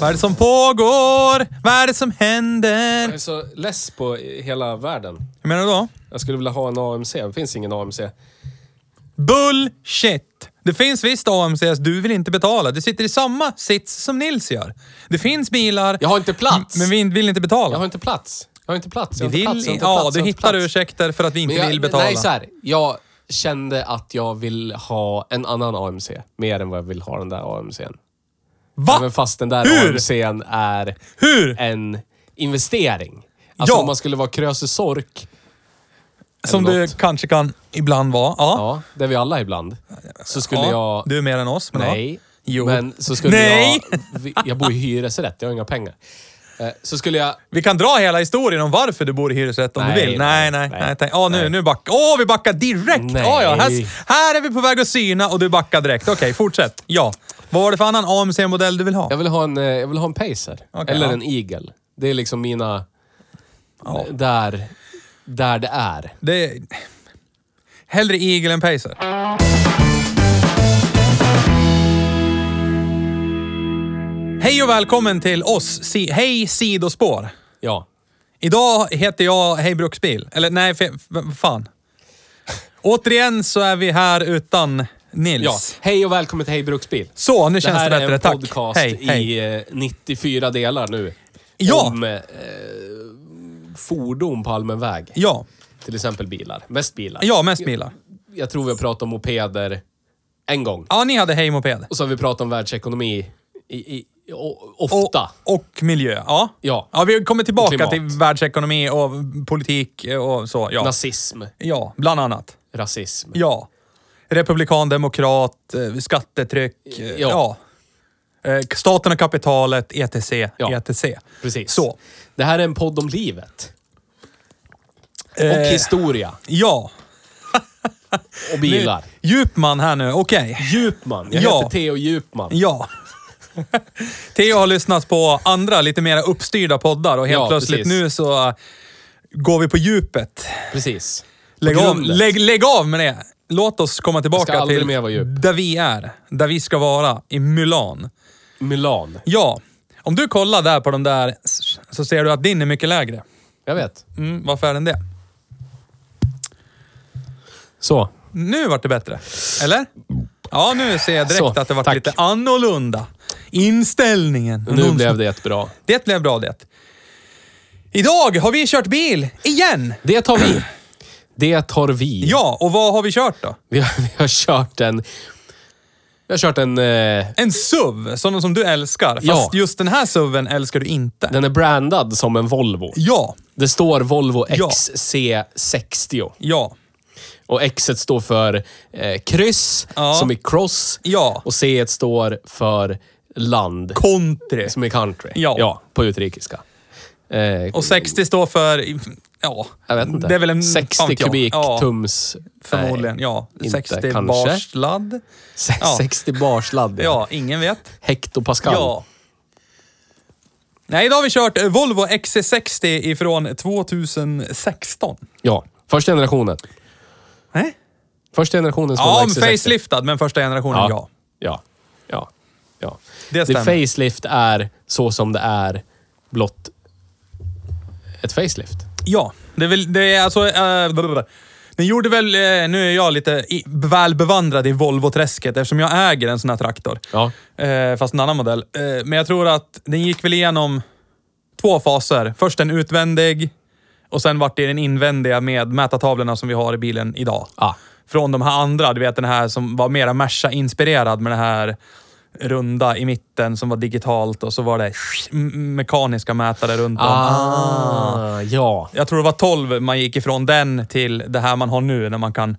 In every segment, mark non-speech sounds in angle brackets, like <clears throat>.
Vad är det som pågår? Vad är det som händer? Jag är så less på hela världen. Hur menar du då? Jag skulle vilja ha en AMC. Det finns ingen AMC. Bullshit! Det finns visst AMCs du vill inte betala. Du sitter i samma sits som Nils gör. Det finns bilar, Jag har inte plats. men vi vill inte betala. Jag har inte plats. Jag har inte plats. Jag har vill, inte plats. Jag har inte ja, plats. du hittar plats. ursäkter för att vi inte jag, vill betala. Nej, så här. Jag kände att jag vill ha en annan AMC. Mer än vad jag vill ha den där AMC'n. Va? Även fast den där Hur? AMC'n är Hur? en investering. Alltså Ja. om man skulle vara Krösus Sork, Som eller du något. kanske kan ibland vara. Ja. ja, det är vi alla ibland, så skulle ja. jag... Du är mer än oss, men Nej. ja. Jo. Men så skulle Nej! jag... vi- Jag bor i hyresrätt, jag har inga pengar. Eh, Så skulle jag... Vi kan dra hela historien om varför du bor i hyresrätt om Nej, du vill. Nej, nej, nej, nej. tänk- Ja, nu, nej. nu backar... Åh, vi backar direkt! Nej. Ja, ja, här, här är vi på väg att syna och du backar direkt. Okej, fortsätt. Ja. Vad var det för annan AMC-modell du vill ha? Jag vill ha en, eh, jag vill ha en Pacer. Okej, Eller ja. en Eagle. Det är liksom mina... Där, där det är. Det är... Hellre Eagle än Pacer. Hej och välkommen till oss. Si Hej Sidospår. Ja. Idag heter jag Hej Bruksbil. Eller nej, fe- fan. Återigen så är vi här utan Nils. ja. Hej och välkommen till Hej Bruksbil. Så, nu Det känns här det är bättre. en Tack. podcast hej, hej. i eh, 94 delar nu. Ja. Om eh, fordon på allmän väg. Ja. Till exempel bilar. Mest bilar. Ja, mest bilar. Jag tror vi har pratat om mopeder en gång. Ja, ni hade Hej Moped. Och så har vi pratat om världsekonomi i, i, o, ofta. Och, och miljö. Ja. Ja. Ja, vi kommer tillbaka till världsekonomi och politik och så. Ja. Nazism. ja, bland annat. Rasism. Ja. Republikan, demokrat, eh, skattetryck. eh, Ja. Ja. Eh, Staten och kapitalet, ETC, Ja. ETC. Precis. Så. Det här är en podd om livet. Och Eh, historia. Ja. <laughs> Och bilar. Djupman här nu, okej. Djupman. Jag Ja. heter Theo Djupman. Ja. <laughs> Theo har lyssnat på andra lite mer uppstyrda poddar och helt Ja, plötsligt precis. nu så går vi på djupet. Precis. Lägg av, lägg, lägg av med det. Låt oss komma tillbaka till mer vara djup. där vi är. Där vi ska vara, i Mulan. Milan. Ja, om du kollar där på de där så ser du att din är mycket lägre. Jag vet. Mm, varför är den det? Så. Nu vart det bättre. Eller? Ja, nu ser jag direkt Så, att det vart tack. lite annorlunda. Inställningen. Nu Någon blev som- det jättebra. Det blev bra det. Idag har vi kört bil, igen! Det tar vi. Det tar vi. Ja, och vad har vi kört då? Vi har, vi har kört en... Vi har kört en... Eh, En SUV, sådana som du älskar. Fast Ja. just den här SUVen älskar du inte. den är brandad som en Volvo. Ja, Det står Volvo Ja. XC60. ja, Och X står för eh, kryss, Ja. som i cross. ja. Och C står för land, Country. som i country. Ja. på utrikiska. Eh, Och 60 står för... Ja, jag vet inte. det är väl en... 60 fan vet jag. kubik ja, tums... Förmodligen, nej, ja. inte, 60 kanske. barsladd. Se- Ja. 60 barsladd. Ja, ingen vet. Hektopascal. Ja. Nej, idag har vi kört Volvo XC60 ifrån 2016. ja. Första generationen. Nej? Första generationens Ja, Volvo men XC60. faceliftad, men första generationen, ja. Ja. Ja. ja. Det Det stämmer. facelift är så som det är blott ett facelift. Ja, det är väl, det är alltså... Uh, blablabla. den gjorde väl, eh, nu är jag lite väl bevandrad i Volvo-träsket eftersom jag äger en sån här traktor. Ja. Eh, fast en annan modell. Eh, men jag tror att den gick väl igenom två faser. Först en utvändig Och sen vart det den invändiga med mätartavlorna som vi har i bilen idag. Ah. Från de här andra, du vet den här som var mera Merca-inspirerad med det här runda i mitten som var digitalt och så var det mekaniska mätare runt om. Ah, ja. Jag tror det var 12 man gick ifrån den till det här man har nu när man kan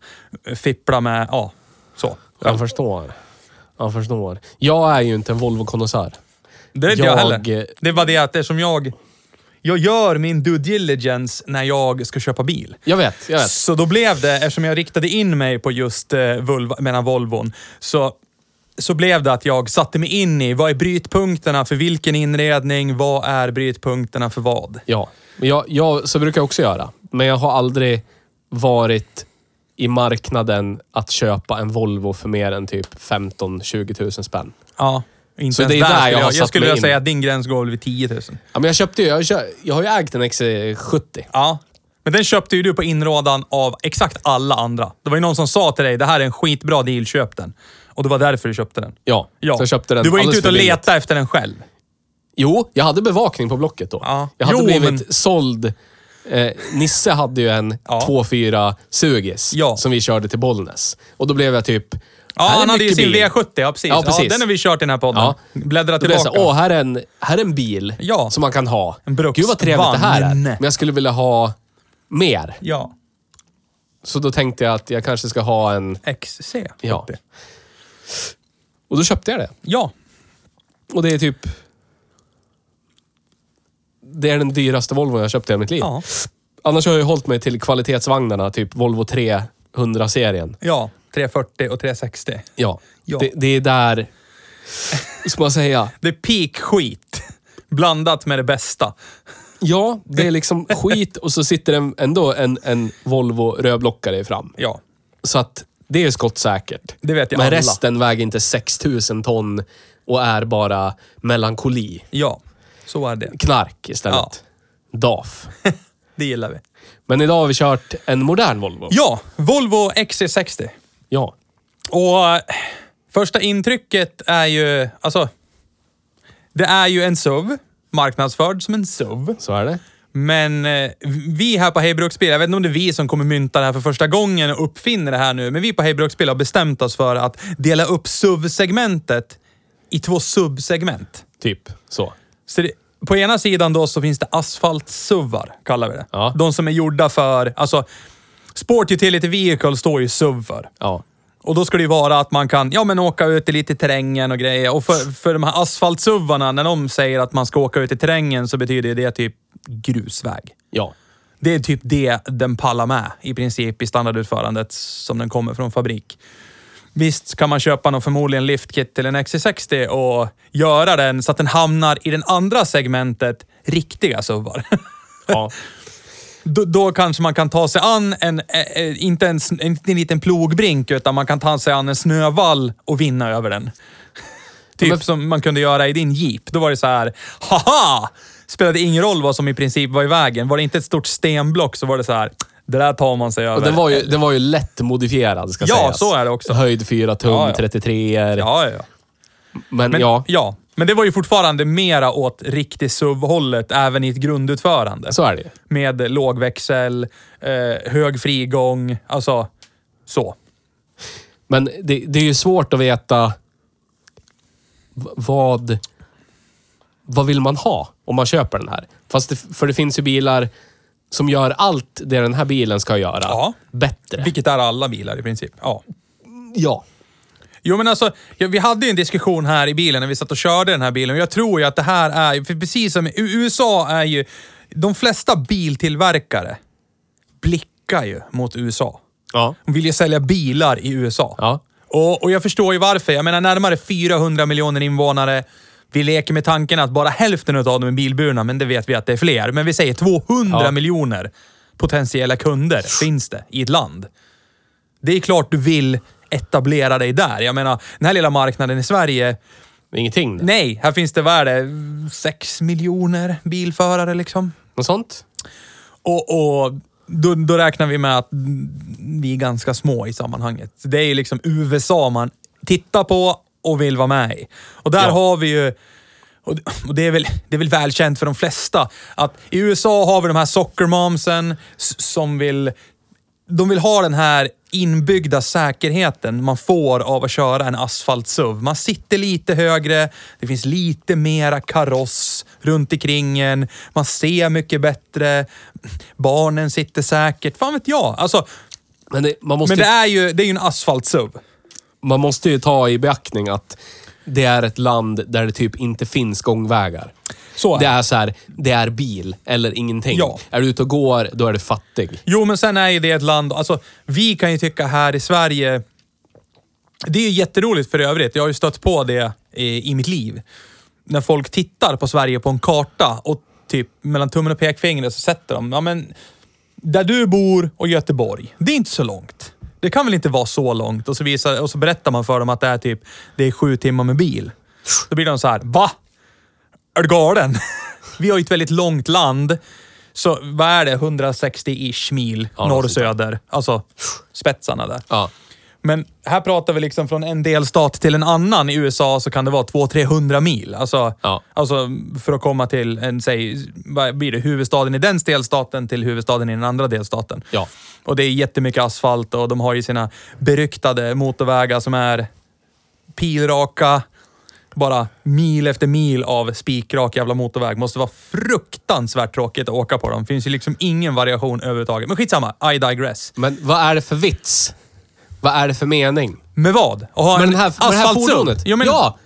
fippla med, ja, så. Jag förstår. Jag förstår. Jag är ju inte en Volvo-konnässör. Det är inte jag, Jag- heller. Det är bara det att eftersom jag... Jag gör min due diligence när jag ska köpa bil. Jag vet, jag vet. Så då blev det, eftersom jag riktade in mig på just eh, Vulva, menar Volvon, så, så blev det att jag satte mig in i vad är brytpunkterna för vilken inredning, vad är brytpunkterna för vad? Ja. Jag, jag, så brukar jag också göra. Men jag har aldrig varit i marknaden att köpa en Volvo för mer än typ 15-20 000 spänn. Ja, inte Så ens det är där skulle jag jag, jag skulle säga att din gräns går vid 10 000. Ja, men jag köpte ju, jag, jag har ju ägt en XC70. Ja. Men den köpte ju du på inrådan av exakt alla andra. Det var ju någon som sa till dig, det här är en skitbra deal, köp den. Och det var därför du köpte den. Ja, Ja. så jag köpte den du var inte ute och letade efter den själv. Jo, jag hade bevakning på Blocket då. Ja. Jag hade Jo, blivit men- såld. Eh, Nisse hade ju en Ja. 2.4 Sugis Ja. som vi körde till Bollnäs. Och då blev jag typ... Ja, han hade ju sin bil. V70, ja precis. Ja, precis. den har vi kört i den här podden. Ja. Bläddra tillbaka. så, åh, här är en, här är en bil Ja. som man kan ha. En. Gud vad trevligt det här är. Men jag skulle vilja ha mer. Ja. Så då tänkte jag att jag kanske ska ha en... XC. Ja. Och då köpte jag det. Ja. Och det är typ... Det är den dyraste Volvo jag köpt i hela mitt liv. Ja. Annars har jag ju hållit mig till kvalitetsvagnarna, typ Volvo 300-serien. Ja. 340 och 360. Ja. Ja. Det, det är där... Ska man säga? <laughs> Det är peak skit. Blandat med det bästa. Ja, det är liksom skit och så sitter en, ändå en, en Volvo rödblockare fram. Ja. Så att det är skottsäkert. Det vet ju Men alla. resten väger inte 6000 ton och är bara melankoli. Ja. Så är det. Knark istället. DAF. <laughs> Det gillar vi. Men idag har vi kört en modern Volvo. Ja. Volvo XC60. Ja. Och eh, första intrycket är ju, alltså, det är ju en SUV. Marknadsförd som en SUV. Så är det. Men eh, vi här på Hej Bruksbil, jag vet inte om det är vi som kommer mynta det här för första gången och uppfinner det här nu, men vi på Hej Bruksbil har bestämt oss för att dela upp SUV-segmentet i två subsegment. Typ så. Så det, på ena sidan då så finns det asfaltsuvar, kallar vi det. Ja. De som är gjorda för, alltså, Sport Utility Vehicle står ju SUV för. Ja. Och då ska det ju vara att man kan ja, men åka ut i lite terrängen och grejer. Och för, för de här asfaltsuvarna, när de säger att man ska åka ut i terrängen så betyder det typ grusväg. Ja. Det är typ det den pallar med i princip i standardutförandet som den kommer från fabrik. Visst kan man köpa någon förmodligen liftkit till en XC60 och göra den så att den hamnar i den andra segmentet riktiga SUVar. Ja. <laughs> då, då kanske man kan ta sig an en, eh, eh, inte en, inte en liten plogbrink, utan man kan ta sig an en snövall och vinna över den. <laughs> typ som man kunde göra i din Jeep. Då var det så här, haha! Spelade ingen roll vad som i princip var i vägen. Var det inte ett stort stenblock så var det så här, det där tar man sig över. Och den var ju, den var ju lätt modifierad ska Ja, sägas. så är det också. Höjd 4 tum, Ja, ja. 33 Ja, ja, ja. Men, Men, ja, ja. Men det var ju fortfarande mera åt riktigt SUV-hållet, även i ett grundutförande. så är det. Med låg växel, eh, hög frigång, alltså så. Men det, det är ju svårt att veta vad... Vad vill man ha om man köper den här? Fast det, för det finns ju bilar som gör allt det den här bilen ska göra Ja. bättre. Vilket är alla bilar i princip. Ja. Ja. Jo men alltså, ja, vi hade ju en diskussion här i bilen när vi satt och körde den här bilen. Och jag tror ju att det här är, för precis som i USA är ju, de flesta biltillverkare blickar ju mot USA. Ja. De vill ju sälja bilar i USA. Ja. Och, och jag förstår ju varför. Jag menar närmare 400 miljoner invånare. Vi leker med tanken att bara hälften av dem är bilburna, men det vet vi att det är fler. Men vi säger 200 Ja. miljoner potentiella kunder finns det i ett land. Det är klart du vill etablera dig där. Jag menar, den här lilla marknaden i Sverige. Ingenting. det. Nej, här finns det, vad är det, 6 miljoner bilförare liksom. Något sånt? Och, och då, då räknar vi med att vi är ganska små i sammanhanget. Det är ju liksom USA man tittar på och vill vara med i. Och där Ja. har vi ju och det- är, väl, det är väl välkänt för de flesta att i USA har vi de här sockermomsen som vill... De vill ha den här inbyggda säkerheten man får av att köra en asfalt-SUV. Man sitter lite högre, det finns lite mera kaross runt omkring en, man ser mycket bättre, barnen sitter säkert. Fan vet jag. Alltså, Men, det, måste men det är ju, det är ju en asfalt-SUV. Man måste ju ta i beaktning att det är ett land där det typ inte finns gångvägar. Så är Det det. är så här, det är bil eller ingenting. Ja. Är du ute och går, då är du fattig. Jo, men sen är ju det ett land... Alltså, vi kan ju tycka här i Sverige... Det är ju jätteroligt för övrigt. Jag har ju stött på det i, i mitt liv. När folk tittar på Sverige på en karta och typ mellan tummen och pekfingret så sätter de... Ja, men där du bor och Göteborg, det är inte så långt. Det kan väl inte vara så långt? Och så, visar, och så berättar man för dem att det är typ det är sju timmar med bil. Då blir de så här, va? Är du galen? <laughs> Vi har ju ett väldigt långt land. Så vad är det? 160-ish mil Ja, norr-söder. Alltså spetsarna där. Ja. Men här pratar vi liksom från en delstat till en annan. I USA så kan det vara 200-300 mil. Alltså, Ja. alltså för att komma till en, säg, vad blir det, huvudstaden i den delstaten till huvudstaden i den andra delstaten. Ja. Och det är jättemycket asfalt och de har ju sina beryktade motorvägar som är pilraka. Bara mil efter mil av spikrak jävla motorväg. Måste vara fruktansvärt tråkigt att åka på dem. Finns ju liksom ingen variation överhuvudtaget. Men skitsamma, I digress. Men vad är det för vits? Vad är det för mening? Med vad? Att ha Med, en den här, med det här fordonet? Jo, men ja!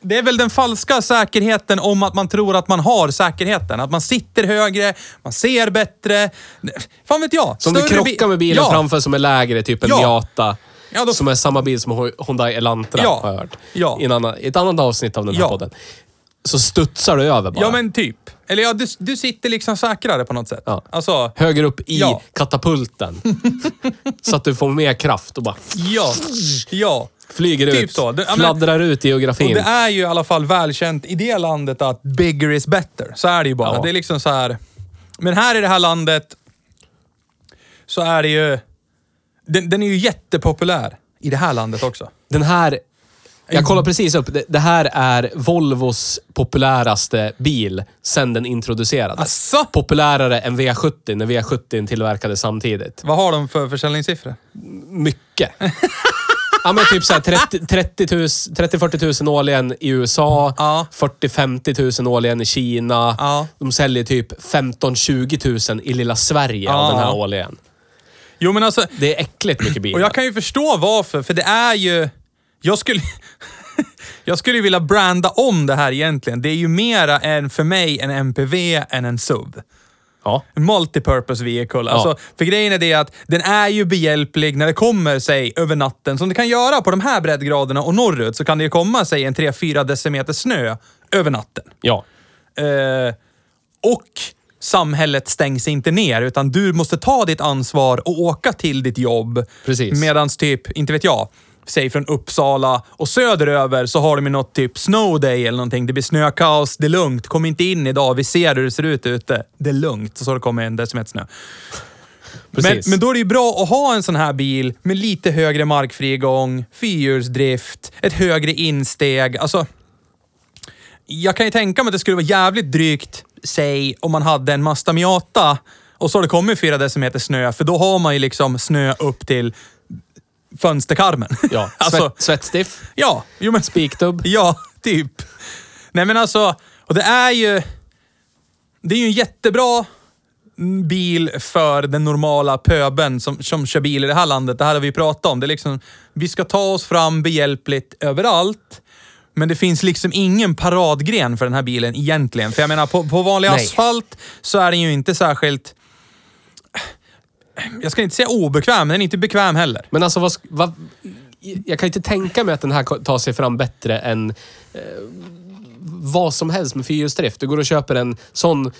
Det är väl den falska säkerheten om att man tror att man har säkerheten. Att man sitter högre, man ser bättre. Fan vet jag. Som du Större bi- krockar med bilen ja. framför som är lägre, typ en Ja. Miata. Ja, då- Som är samma bil som Hyundai Elantra, Ja. har jag hört. Ja. I, en annan, I ett annat avsnitt av den här Ja. podden. Så studsar du över bara. Ja, men typ. Eller ja, du, du sitter liksom säkrare på något sätt. Ja. Alltså, Högger upp i Ja. katapulten. så att du får mer kraft och bara ja. Ja. flyger Typ ut. så. Det- ja, men- fladdrar ut i geografin. det är ju i alla fall välkänt i det landet att bigger is better. Så är det ju bara. Ja. Det är liksom så här. Men här i det här landet så är det ju... Den, den är ju jättepopulär i det här landet också. Den här... Jag kollar precis upp. Det, det här är Volvos populäraste bil sen den introducerades. Asså? Populärare än V70 när V70 tillverkades samtidigt. Vad har de för försäljningssiffror? Mycket. <laughs> Ja men typ såhär 30 30 000 30-40 000 årligen i USA. Ja. 40-50 000 årligen i Kina. Ja. De säljer typ 15-20 000 i lilla Sverige av Ja. den här årligen. Jo men alltså, Det är äckligt mycket bilar. och jag kan ju förstå varför, för det är ju... Jag skulle... jag skulle vilja branda om det här egentligen. Det är ju mera en, för mig, en MPV än en SUV. Ja. Multipurpose vehicle. Alltså, för grejen är det att den är ju behjälplig när det kommer, sig över natten, som det kan göra på de här breddgraderna och norrut, så kan det ju komma, sig en 3-4 decimeter snö över natten. Ja. Eh, och samhället stängs inte ner, utan du måste ta ditt ansvar och åka till ditt jobb. Precis. Medans typ, inte vet jag, säg från Uppsala och söderöver så har de ju något typ snow day eller någonting. Det blir snökaos, det är lugnt. Kom inte in idag, vi ser hur det ser ut ute. Det är lugnt. Så det kommer en decimeter snö. Men, men då är det ju bra att ha en sån här bil med lite högre markfrigång, fyrhjulsdrift, ett högre insteg. Alltså, jag kan ju tänka mig att det skulle vara jävligt drygt, säg, om man hade en Mazda Miata och så har det kommit fyra decimeter snö, för då har man ju liksom snö upp till fönsterkarmen. Ja. <laughs> alltså, Svett, svettstiff. ja, jo men... Spikdubb. <laughs> Ja, typ. Nej men alltså, och det är ju... Det är ju en jättebra bil för den normala pöben som, som kör bil i det här landet. Det här har vi pratat om. Det är liksom, vi ska ta oss fram behjälpligt överallt. Men det finns liksom ingen paradgren för den här bilen egentligen. För jag menar, på, på vanlig Nej. asfalt så är den ju inte särskilt... Jag ska inte säga obekväm, men den är inte bekväm heller. Men alltså, vad, vad, jag kan inte tänka mig att den här tar sig fram bättre än eh, vad som helst med fyrhjulsdrift. Du går och köper en sån,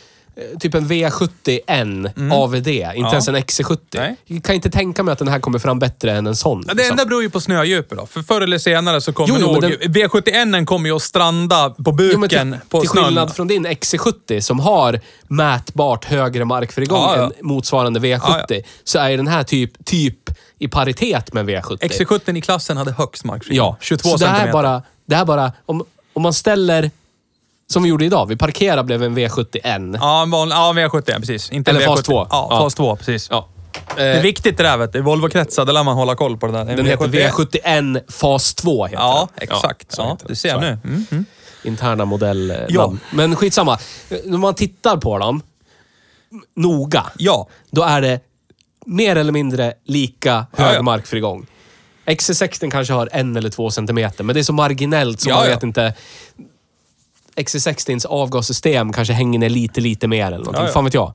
typ en V70N AVD, inte ens en XC70. Nej. Jag kan inte tänka mig att den här kommer fram bättre än en sån. Ja, det liksom. enda beror ju på snödjupet då. För förr eller senare så kommer Jo, jo, nog... men V71 kommer ju att stranda på Jo, buken men till, på till snön. skillnad från din XC70 som har mätbart högre markfrigång Ja, ja. än motsvarande V70, Ja, ja. så är den här typ, typ i paritet med V70. XC70 i klassen hade högst markfrigång. Ja, 22 så det här centimeter. bara, det här är bara om, om man ställer som vi gjorde idag. Vi parkerade blev en V71. Ja, en vanlig, ja V70, precis. Inte en Eller fas V70. två. Ja, Ja. fas 2, precis. Ja. Det är Eh, viktigt det där vet du. I Volvo-kretsar, där lär man hålla koll på det där. En den heter V70. V71 fas 2. Heter Ja, den. exakt. så Ja, heter den. du ser Så nu. Mm, mm. Interna modellnamn. Ja. Men skitsamma. När man tittar på dem noga, Ja. då är det mer eller mindre lika hög ja. markfrigång. XC60 kanske har en eller två centimeter, men det är så marginellt så Ja, man ja. vet inte. XC60s avgassystem kanske hänger ner lite, lite mer eller någonting. Ja, ja. Fan vet jag.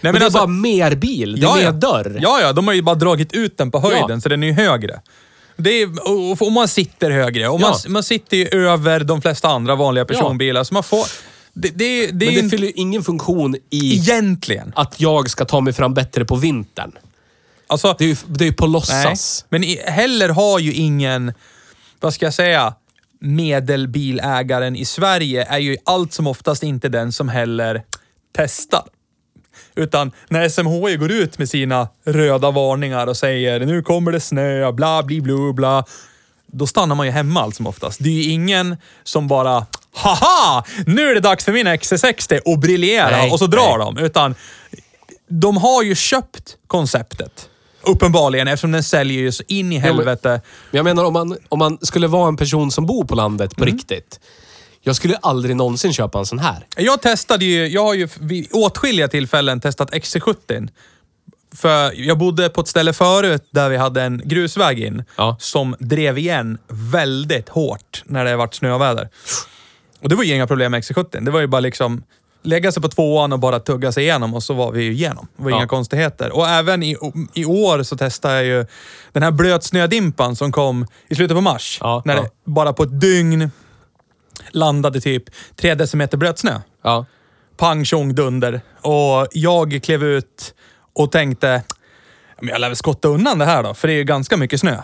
men, men det alltså- är bara mer bil. Det är ja, mer dörr. Ja, ja. De har ju bara dragit ut den på höjden, så den är ju högre. Det är, och, och man sitter högre. Och man, man sitter ju över de flesta andra vanliga personbilar. Så man får... Det, det, det Men det en, fyller ju ingen funktion i egentligen. att jag ska ta mig fram bättre på vintern. Alltså, Det är ju, det är ju på nej. låtsas. Men i, heller har ju ingen, vad ska jag säga, medelbilägaren i Sverige är ju allt som oftast inte den som heller testar. Utan när SMHI går ut med sina röda varningar och säger nu kommer det snö, bla bli blu bla. Då stannar man ju hemma allt som oftast. Det är ju ingen som bara Haha! Nu är det dags för min XC60 och briljera Nej, och så drar nej. de. Utan de har ju köpt konceptet. Uppenbarligen, eftersom den säljer ju så in i helvete. Men jag menar om man, om man skulle vara en person som bor på landet Mm. på riktigt. Jag skulle aldrig någonsin köpa en sån här. Jag testade ju, jag har ju vid åtskilliga tillfällen testat XC70. För jag bodde på ett ställe förut där vi hade en grusväg in Ja. som drev igen väldigt hårt när det varit snöväder. Och det var ju inga problem med XC70. Det var ju bara liksom lägga sig på tvåan och bara tugga sig igenom och så var vi ju igenom. Det var Ja. inga konstigheter. Och även i, i år så testade jag ju den här blötsnödimpan som kom i slutet på mars. Ja, när ja. det bara på ett dygn landade typ tre decimeter blötsnö Ja. pang tjong dunder. Och jag klev ut och tänkte, men jag lär väl skotta undan det här då, för det är ju ganska mycket snö.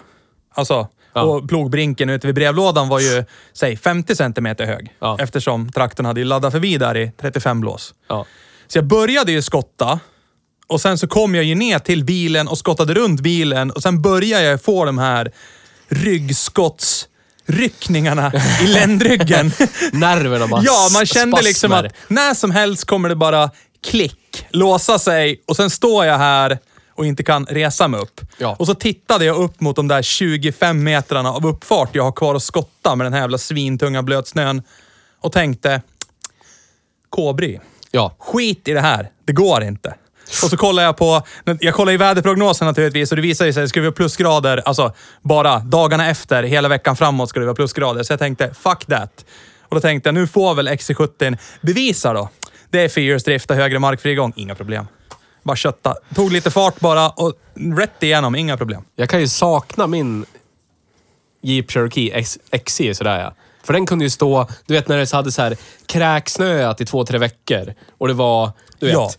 Alltså, Ja. och plogbrinken ute vid brevlådan var ju, säg 50 centimeter hög. Ja. Eftersom traktorn hade laddat förbi där i 35 blås. Ja. Så jag började ju skotta. Och sen så kom jag ju ner till bilen och skottade runt bilen och sen började jag få de här ryggskottsryckningarna i <laughs> ländryggen. Nerverna bara Ja, man kände liksom spasmer. att när som helst kommer det bara klick, låsa sig och sen står jag här och inte kan resa mig upp. Ja. Och så tittade jag upp mot de där 25 metrarna av uppfart jag har kvar att skotta med den här jävla svintunga blötsnön och tänkte, kobry. Ja. Skit i det här. Det går inte. Och så kollar jag på, jag kollar i väderprognosen naturligtvis och det visar ju sig, ska vi ha plusgrader, alltså bara dagarna efter, hela veckan framåt ska det vara plusgrader. Så jag tänkte, fuck that. Och då tänkte jag, nu får väl XC70 bevisa då. Det är fyrhjulsdrift och högre markfrigång, inga problem. Bara kötta. Tog lite fart bara och rätt igenom, inga problem. Jag kan ju sakna min Jeep Cherokee XC sådär ja. För den kunde ju stå, du vet när det hade så här kräksnöat i två, tre veckor. Och det var, du vet, Ja.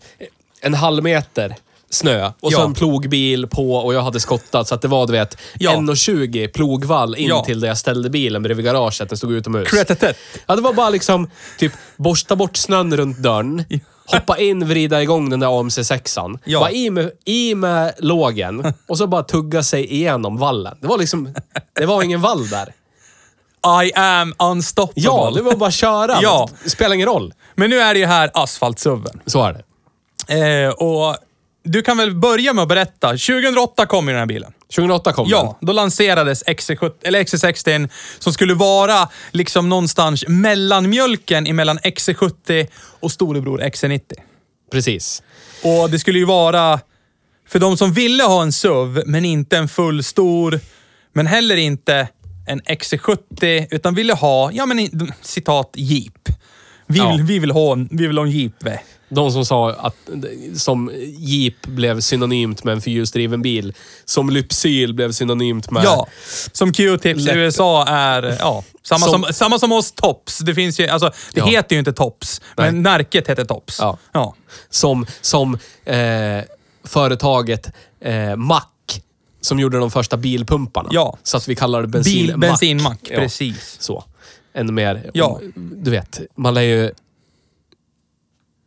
en halv meter snö. Och så Ja. en plogbil på och jag hade skottat så att det var, du vet, Ja. 1,20 plogvall in Ja. till där jag ställde bilen bredvid garaget. Den stod utomhus. Kretetet. Ja, det var bara liksom typ borsta bort snön runt dörren. Hoppa in, vrida igång den där AMC6an. Ja. Bara i med, i med lågen och så bara tugga sig igenom vallen. Det var liksom... Det var ingen vall där. I am unstoppable. Ja, det var bara att köra. Ja. Det spelar ingen roll. Men nu är det ju här asfaltsuven. Så är det. Eh, och du kan väl börja med att berätta. 2008 kom ju den här bilen. 2008 kom Ja, den. då lanserades XC70, eller XC60 som skulle vara liksom någonstans mellanmjölken emellan XC70 och storebror XC90. Precis. Och det skulle ju vara för de som ville ha en SUV, men inte en fullstor, men heller inte en XC70, utan ville ha, ja men citat, Jeep. Vi, Ja. vill, vi, vill, ha vi vill ha en Jeep. De som sa att som Jeep blev synonymt med en fyrhjulsdriven bil. Som Lypsyl blev synonymt med... Ja, som Q-tips i. USA är, ja, samma som, Som- samma som hos Tops. Det finns ju, alltså, det Ja. heter ju inte Tops, Nej. men märket heter Tops. Ja. ja. Som, som eh, företaget eh, Mack som gjorde de första bilpumparna. Ja. Så att vi kallar det bensin Bil, bensinmack, Ja. precis. Så. Ännu mer. Ja. Du vet, man lär ju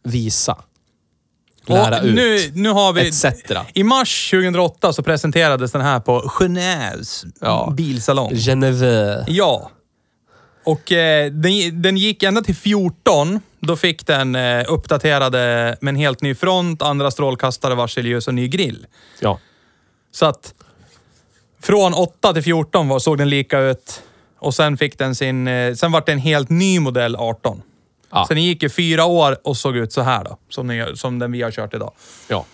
visa. Lära Och ut. nu, nu har vi... etc. I mars 2008 så presenterades den här på Genèves Ja. bilsalong. Geneve. Ja. Och eh, den, den gick ända till 14. Då fick den eh, uppdaterade med en helt ny front, andra strålkastare, varselljus och ny grill. Ja. Så att från 8 till 14 var, såg den lika ut. Och sen fick den sin... Eh, sen vart det en helt ny modell 18. Ja. Så den gick i fyra år och såg ut så här då. Som, den, gör- som den vi har kört idag. Ja.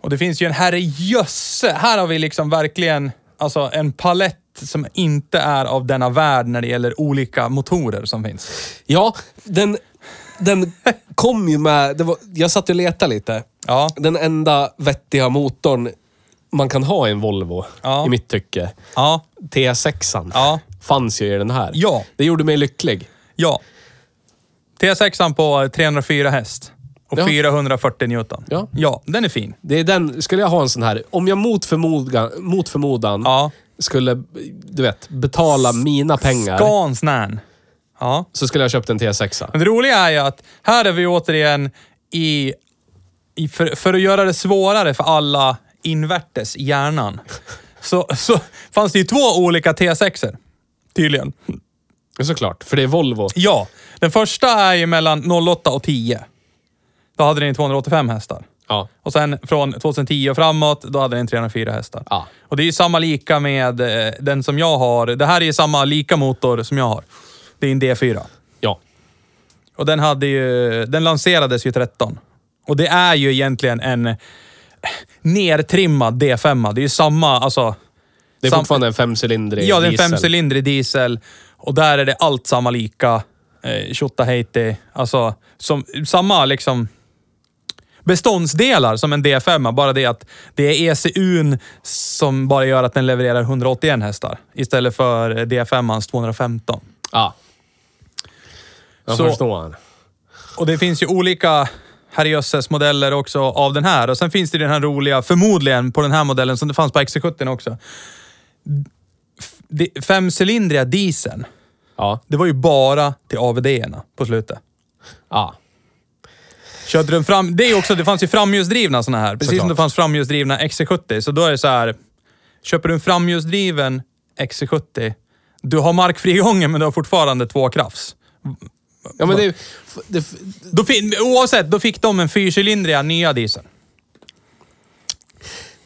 Och det finns ju en herrejösse. Här har vi liksom verkligen alltså en palett som inte är av denna värld när det gäller olika motorer som finns. Ja, den, den kom ju med... Det var, jag satt och letade lite. Ja. Den enda vettiga motorn man kan ha i en Volvo, Ja. i mitt tycke. Ja. T6an. Ja. Fanns ju i den här. Ja. Det gjorde mig lycklig. Ja. T6an på 304 häst. Och Ja. 440 Newton. Ja. ja, den är fin. Det är den, skulle jag ha en sån här, om jag mot förmodan, mot förmodan Ja. skulle, du vet, betala mina pengar, Scans Nan. Ja. så skulle jag ha köpt en T6. Men det roliga är ju att här är vi återigen i... i för, för att göra det svårare för alla invärtes i hjärnan. Så, så fanns det ju två olika T6er. Tydligen. Såklart, för det är Volvo. Ja. Den första är ju mellan 08 och 10. Då hade den 285 hästar. Ja. Och sen från 2010 och framåt, då hade den 304 hästar. Ja. Och det är ju samma lika med eh, den som jag har. Det här är ju samma lika motor som jag har. Det är en D4. Ja. Och den hade ju, den lanserades ju 13. Och det är ju egentligen en nertrimmad D5. Det är ju samma, alltså... Det är sam- fortfarande en femcylindrig Ja, det är en diesel. femcylindrig diesel. Och där är det allt samma lika. Eh, Tjottaheiti. Alltså, som, samma liksom beståndsdelar som en D5. Bara det att det är ECUn som bara gör att den levererar 181 hästar. Istället för D5ans 215. Ja. Jag Så- förstår. Och det finns ju olika herrejösses modeller också av den här. Och sen finns det den här roliga, förmodligen på den här modellen, som det fanns på XC70 också. Femcylindriga dieseln. Ja. Det var ju bara till AVD-erna på slutet. Ja. Körde den fram, det, är ju också, det fanns ju framhjulsdrivna såna här, precis som Såklart. det fanns framhjulsdrivna XC70. Så då är det så här, köper du en framhjulsdriven XC70, du har markfrigången men du har fortfarande två krafts. Ja, men det, det, Då, fi- oavsett, då fick de en fyrcylindriga nya diesel.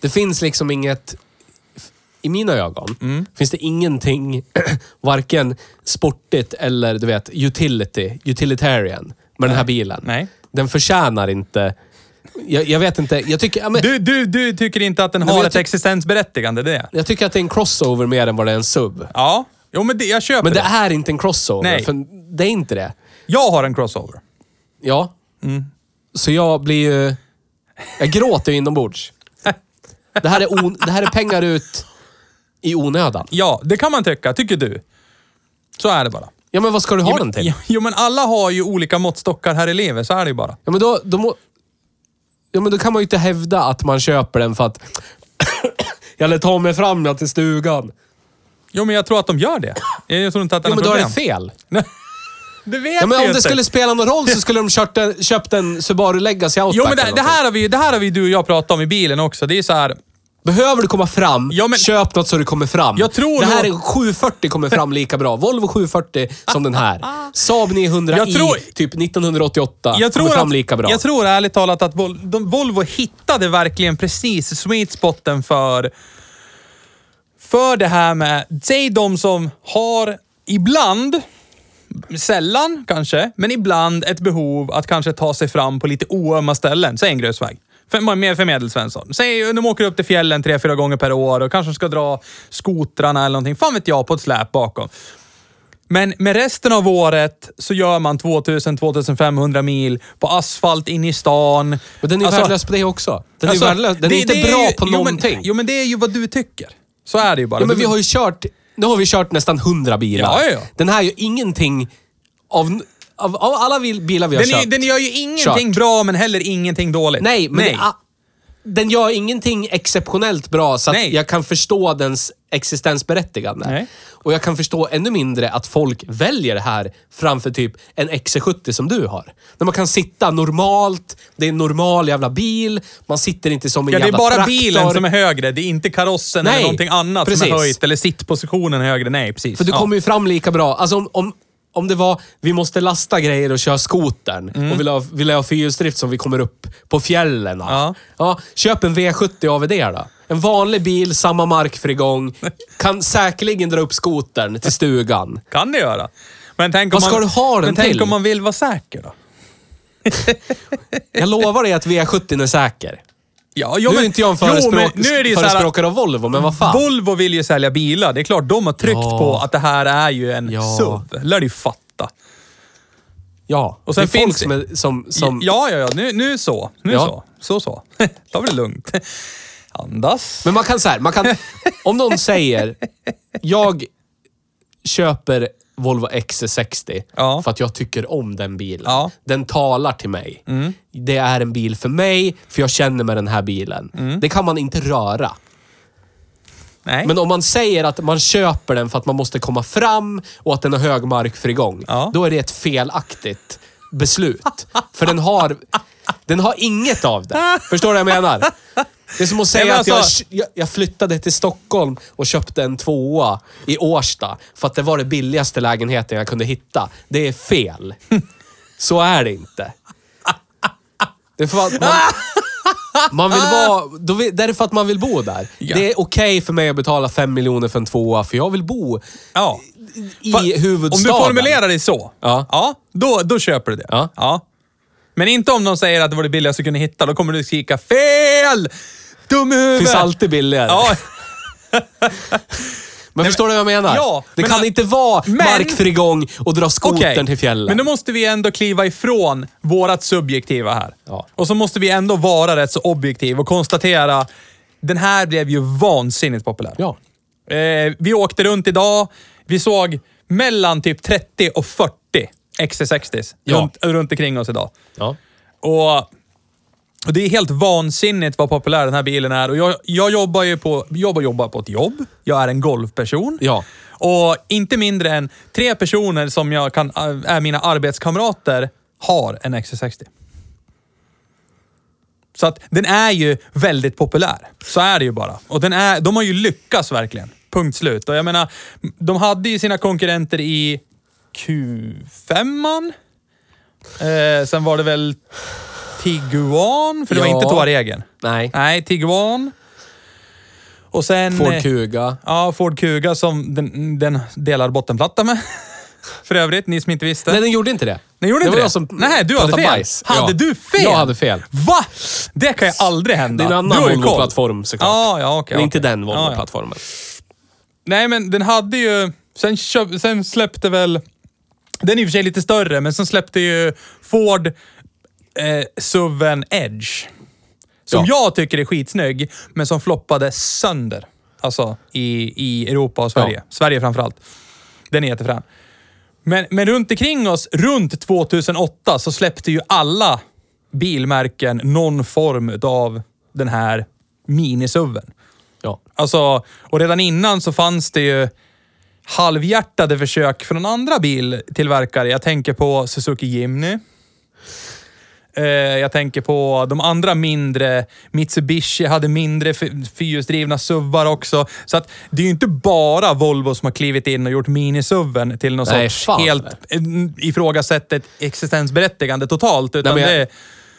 det finns liksom inget... I mina ögon Mm. finns det ingenting, <clears throat> varken sportigt eller du vet, utility, utilitarian med den här bilen. Nej. Den förtjänar inte... Jag, jag vet inte, jag tycker, ja, men, Du, du, du tycker inte att den har ett existensberättigande, det det? jag tycker att det är en crossover mer än vad det är en sub. Ja. Jo, men det, jag köper Men det det. är inte en crossover, Nej. för det är inte det. Jag har en crossover. Ja. Mm. Så jag blir ju... Jag gråter ju inombords. <laughs> Det här, är on, det här är pengar ut i onödan. Ja, det kan man tycka. Tycker du? Så är det bara. Ja, men vad ska du ha jo, den men, till? jo, men alla har ju olika måttstockar här i livet. Så är det ju bara. Ja, men då, då, må, ja, men då kan man ju inte hävda att man köper den för att <coughs> jag lät ta mig fram jag till stugan. Jo, men jag tror att de gör det. Jag tror inte att det är Ja, men något då är problem. det fel. <laughs> Det vet Ja, men om inte. det skulle spela någon roll så skulle de kört en, köpt en Subaru Legacy Outback Jo, men det, det, här har vi, det här har vi du och jag pratat om i bilen också. Det är så här... Behöver du komma fram, Ja, men- köp något så du kommer fram. Jag tror det här nog- är 740 kommer fram lika bra. Volvo 740 som den här. <laughs> Saab 900 Jag tror- i typ 1988 Jag tror, kommer fram att, lika bra. jag tror ärligt talat att Vol, de, Volvo hittade verkligen precis sweet spoten för, för det här med, säg de som har ibland, sällan kanske, men ibland ett behov att kanske ta sig fram på lite oömma ställen. Säg en grusväg. För, för Medelsvensson. Säg de åker upp till fjällen tre, fyra gånger per år och kanske ska dra skotrarna eller någonting. Fan vet jag, på ett släp bakom. Men med resten av året så gör man 2000-2500 mil på asfalt in i stan. Men den är Alltså- värdelös på det också. Den alltså, är, värdelös. Den det- är inte det bra ju- på jo, någonting. Men, jo, men det är ju vad du tycker. Så är det ju bara. Ja, men vi har ju kört... Nu har vi kört nästan 100 bilar. Ja, ja, ja. Den här gör ingenting av... Av, av alla bil- bilar vi har den, är, kört. den gör ju ingenting Kört. bra, men heller ingenting dåligt. Nej, men Nej. Det, är, den gör ingenting exceptionellt bra så att jag kan förstå dens existensberättigande. Nej. Och jag kan förstå ännu mindre att folk väljer det här framför typ en XC70 som du har. När man kan sitta normalt, det är en normal jävla bil, man sitter inte som en Ja, det är jävla bara traktor. bilen som är högre. Det är inte karossen Nej, eller någonting annat som precis. är höjt. Eller sittpositionen är högre. Nej, precis. För du Ja. kommer ju fram lika bra. Alltså om, om, om det var, vi måste lasta grejer och köra skotern Mm. och vill ha, vill ha fyrhjulsdrift som vi kommer upp på fjällen. Ja. Ja, köp en V70 AVD då. En vanlig bil, samma markfrigång. Kan säkerligen dra upp skotern till stugan. <laughs> Kan det göra. Men tänk om Vad ska man, du ha den men tänk till? om man vill vara säker då? <laughs> Jag lovar dig att V70 är säker. Ja, jo, nu är men- inte jag en jo, men förespråk, nu är det ju så här, förespråkare av Volvo, men vad fan. Volvo vill ju sälja bilar. Det är klart, de har tryckt Ja. på att det här är ju en Ja. SUV. lär du fatta. Ja, Och sen det är folk finns som, är, som, som Ja, ja, ja. Nu, nu så. Nu Ja. så. Så, så. <laughs> Ta det lugnt. <laughs> Andas. Men man kan så här, man kan... <laughs> Om någon säger, jag köper Volvo XC60 Ja. för att jag tycker om den bilen. Ja. Mm. Den talar till mig. Det är en bil för mig, för jag känner med den här bilen. Mm. Det kan man inte röra. Nej. Men om man säger att man köper den för att man måste komma fram och att den har hög markfrigång, Ja. då är det ett felaktigt beslut. För den har, den har inget av det. <laughs> Förstår du vad jag menar? Det är som att säga Nej, men att jag, alltså- jag, flyttade till Stockholm och köpte en tvåa i Årsta för att det var det billigaste lägenheten jag kunde hitta. Det är fel. Så är det inte. Det är för att man, man vill vara... Då vill, det är för att man vill bo där. Ja. Det är okej för mig att betala fem miljoner för en tvåa, för jag vill bo ja. i Fa- huvudstaden. Om du formulerar det så, Ja. ja då, då köper du det. Ja. Men inte om de säger att det var det billigaste du kunde hitta. Då kommer du skrika fel! Dum huvudet! finns alltid billigare. Ja, <laughs> Men förstår du vad jag menar? Ja, det men- kan inte vara men- markfrigång och dra skotern okej. till fjällen. Men då måste vi ändå kliva ifrån vårat subjektiva här. Ja. Och så måste vi ändå vara rätt så objektiv och konstatera den här blev ju vansinnigt populär. Ja. Eh, vi åkte runt idag. Vi såg mellan typ 30 och 40 XC60s Ja. runt, runt omkring oss idag. Ja. Och, och det är helt vansinnigt vad populär den här bilen är. Och jag, jag jobbar ju på, jobbar, jobbar på ett jobb. Jag är en golfperson. Ja. Och inte mindre än tre personer som jag kan, är mina arbetskamrater har en XC60. Så att den är ju väldigt populär. Så är det ju bara. Och den är, de har ju lyckats verkligen. Punkt slut. Och jag menar, de hade ju sina konkurrenter i Q5. Eh, sen var det väl Tiguan, för det var Ja. inte Touaregen. Nej. Nej, Tiguan. Och sen... Ford eh, Kuga. Ja, Ford Kuga som den, den delar bottenplatta med. <laughs> För övrigt, ni som inte visste. Nej, den gjorde inte det. Den gjorde det inte var det? jag som Nej, du hade fel. bajs. Hade Ja. du fel? Jag hade fel. Va? Det kan ju aldrig hända. Det är en annan. Volvo-plattform såklart. Ja, ja, okej. Men inte den Ja, ja. Volvo-plattformen. Nej, men den hade ju... Sen, köp, sen släppte väl... Den är i och för sig lite större, men sen släppte ju Ford eh, SUVen Edge. Som Ja. jag tycker är skitsnygg, men som floppade sönder. Alltså i, i Europa och Sverige. Ja. Sverige framförallt. Den är jättefrän. Men, men runt omkring oss, runt 2008, så släppte ju alla bilmärken någon form av den här minisuven. Ja. Alltså, och redan innan så fanns det ju halvhjärtade försök från andra biltillverkare. Jag tänker på Suzuki Jimny. Eh, jag tänker på de andra mindre. Mitsubishi hade mindre fyrhjulsdrivna SUVar också. Så att det är ju inte bara Volvo som har klivit in och gjort minisuven till någon Nej, sorts fan. helt eh, ifrågasätt ett existensberättigande totalt. Utan Nej, jag- det,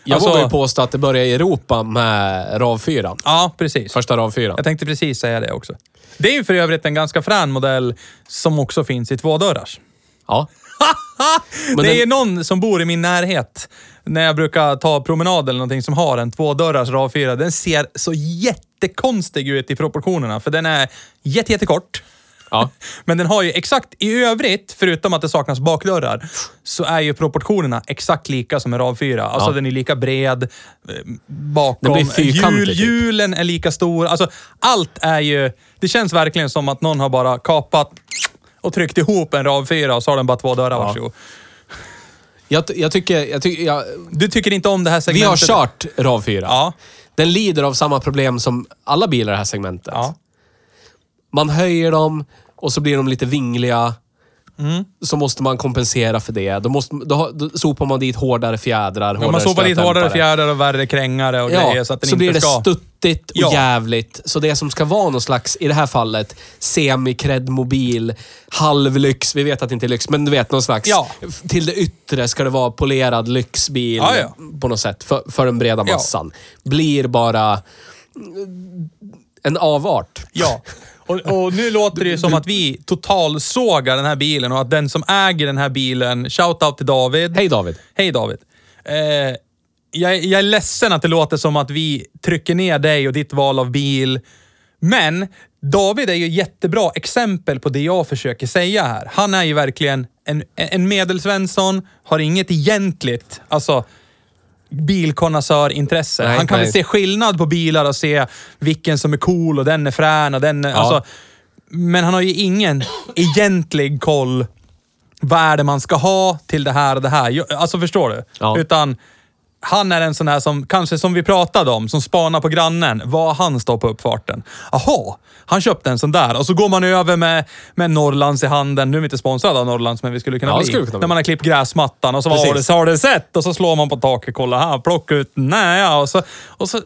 Jag alltså- vågar ju påstå att det började i Europa med RAV4. Ja, precis. Första RAV4. Jag tänkte precis säga det också. Det är ju för övrigt en ganska frän modell som också finns i tvådörrars. Ja. <laughs> Det den- är någon som bor i min närhet, när jag brukar ta promenad eller någonting, som har en tvådörrars RAV4. Den ser så jättekonstig ut i proportionerna, för den är jätte, jättekort. Ja. <laughs> Men den har ju exakt, i övrigt, förutom att det saknas bakdörrar, så är ju proportionerna exakt lika som en RAV4. Alltså Ja. den är lika bred eh, bakom. Hjul, typ. hjulen är lika stor. Alltså allt är ju... Det känns verkligen som att någon har bara kapat och tryckt ihop en RAV4 och så har den bara två dörrar, varsågod. Jag, jag tycker... Jag tycker jag, Du tycker inte om det här vi segmentet? har kört RAV4. Ja. Den lider av samma problem som alla bilar i det här segmentet. Ja. Man höjer dem och så blir de lite vingliga. Mm. Så måste man kompensera för det. Då, måste, då, då sopar man dit hårdare fjädrar, Ja, hårdare man sopar dit hårdare fjädrar och värre krängare och grejer så att den så inte blir det ska... stuttigt och Ja. jävligt. Så det som ska vara någon slags, i det här fallet, semi-cred-mobil, halvlyx, vi vet att det inte är lyx, men du vet någon slags, Ja. till det yttre ska det vara polerad lyxbil Ja, ja. på något sätt, för, för den breda Ja. massan. Blir bara en avart. Ja. <laughs> Och, och nu låter det ju som att vi totalsågar den här bilen och att den som äger den här bilen, shout-out till David. Hej David. Hej David. Eh, jag, jag är ledsen att det låter som att vi trycker ner dig och ditt val av bil. Men David är ju jättebra exempel på det jag försöker säga här. Han är ju verkligen en, en medelsvensson, har inget egentligt, alltså bilkonnässörintresse. Nej, Han kan nej. väl se skillnad på bilar och se vilken som är cool och den är frän och den är, alltså, Men han har ju ingen egentlig koll vad är det man ska ha till det här och det här. Alltså förstår du? Ja. Utan han är en sån här som, kanske som vi pratade om, som spanar på grannen. Vad han står på uppfarten. Jaha, han köpte en sån där. Och så går man över med, med Norrlands i handen. Nu är vi inte sponsrade av Norrlands, men vi skulle kunna Ja, bli. skulle kunna. När man har klippt gräsmattan och så har det, har det sett och så slår man på taket. Kolla här, plocka ut den. Nej, ja, och så, och så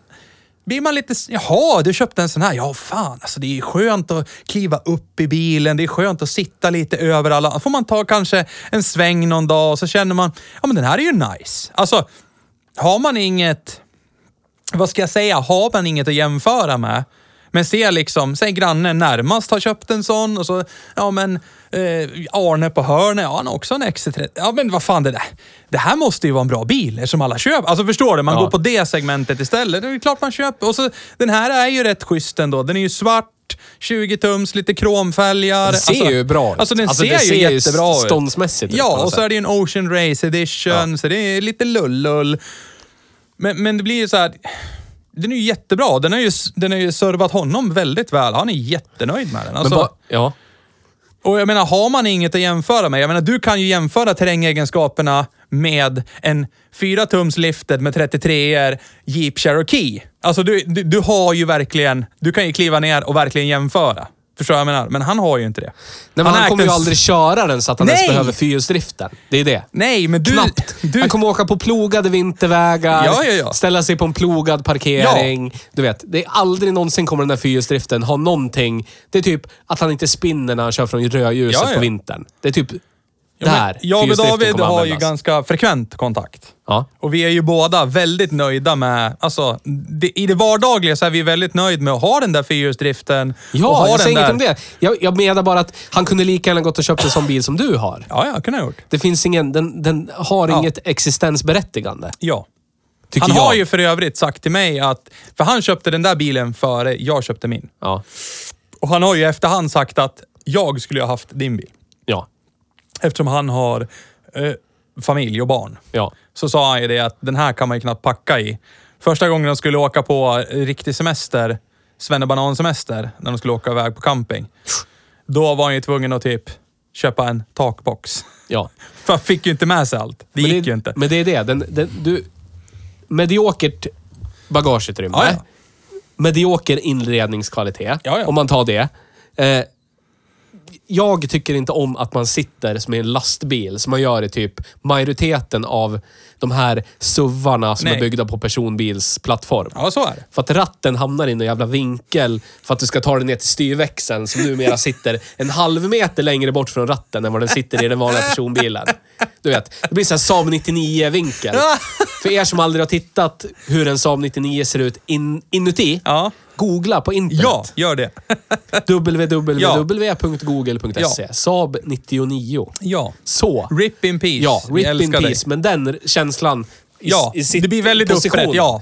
blir man lite... Jaha, du köpte en sån här. Ja, fan. Alltså, det är skönt att kliva upp i bilen. Det är skönt att sitta lite över alla. får man ta kanske en sväng någon dag och så känner man, ja men den här är ju nice. Alltså, har man inget... Vad ska jag säga? Har man inget att jämföra med, men ser liksom, säg grannen närmast har köpt en sån och så, ja men eh, Arne på hörnet, ja han har också en XC30. Ja men vad fan det där. Det här måste ju vara en bra bil eftersom alla köper. Alltså förstår du? Man Ja. går på det segmentet istället. Det är klart man köper. Och så, den här är ju rätt schysst ändå. Den är ju svart, 20 tums, lite kromfälgar. Den ser ju bra ut. Alltså den Alltså, ser, ser ju ju jättebra ut. ståndsmässigt Ja, och så är det ju en Ocean Race Edition, så det är lite lullull. Men, men det blir ju så här... Den är ju jättebra. Den har ju, den har ju servat honom väldigt väl. Han är jättenöjd med den. Alltså, Men ba, ja och jag menar, har man inget att jämföra med? Jag menar, du kan ju jämföra terrängegenskaperna med en 4 tums lifted med 33 er Jeep Cherokee. Alltså du, du, du har ju verkligen... Du kan ju kliva ner och verkligen jämföra. Förstår jag vad jag menar? Men han har ju inte det. Nej, han, ägt kommer ju aldrig köra den så att han ens Nej! behöver fyrhjulsdriften. Det är det. Nej, men du... Knappt. Du, Han kommer åka på plogade vintervägar, Ja, ja, ja. ställa sig på en plogad parkering. Du vet, det är aldrig någonsin kommer den där fyrhjulsdriften ha någonting. Det är typ att han inte spinner när han kör från rödljuset på vintern. Det är typ Ja, men där Jag och David har ju ganska frekvent kontakt. Ja. Och vi är ju båda väldigt nöjda med, alltså det, i det vardagliga så är vi väldigt nöjda med att ha den där fyrhjulsdriften. och Ja, ha jag den säger där... inget om det. Jag, jag menar bara att han kunde lika gärna gått och köpt en sån bil som du har. Ja, ja, kunde ha gjort. Det finns ingen, den, den har Ja. inget existensberättigande. Ja. Tycker Han jag. har ju för övrigt sagt till mig att, för han köpte den där bilen före jag köpte min. Ja. Och han har ju efterhand sagt att jag skulle ha haft din bil. Ja. Eftersom han har eh, familj och barn. Ja. så sa han ju det att den här kan man ju knappt packa i. Första gången de skulle åka på riktig semester, svennebanansemester, när de skulle åka iväg på camping. Då var han ju tvungen att typ köpa en takbox. Ja. <laughs> För han fick ju inte med sig allt. Det Men gick det, ju inte. Men det är det. Den, den, du, mediokert bagageutrymme. Ja, ja. Medioker inredningskvalitet. Ja, ja. Om man tar det. Eh, jag tycker inte om att man sitter som i en lastbil, som man gör i typ majoriteten av de här SUVarna som Nej. är byggda på personbilsplattform. Ja, så är det. För att ratten hamnar i en jävla vinkel för att du ska ta den ner till styrväxeln som numera sitter en halv meter längre bort från ratten än vad den sitter i den vanliga personbilen. Du vet, det blir så här Saab 99-vinkel. För er som aldrig har tittat hur en Saab 99 ser ut in, inuti, Ja. Googla på internet. Ja, gör det. <laughs> <laughs> www.google.se. Saab 99. Ja. Så. Rip in peace. Ja, Vi rip in älskar dig. peace. Men den känslan i, Ja, i sitt det blir väldigt position. upprätt. Ja.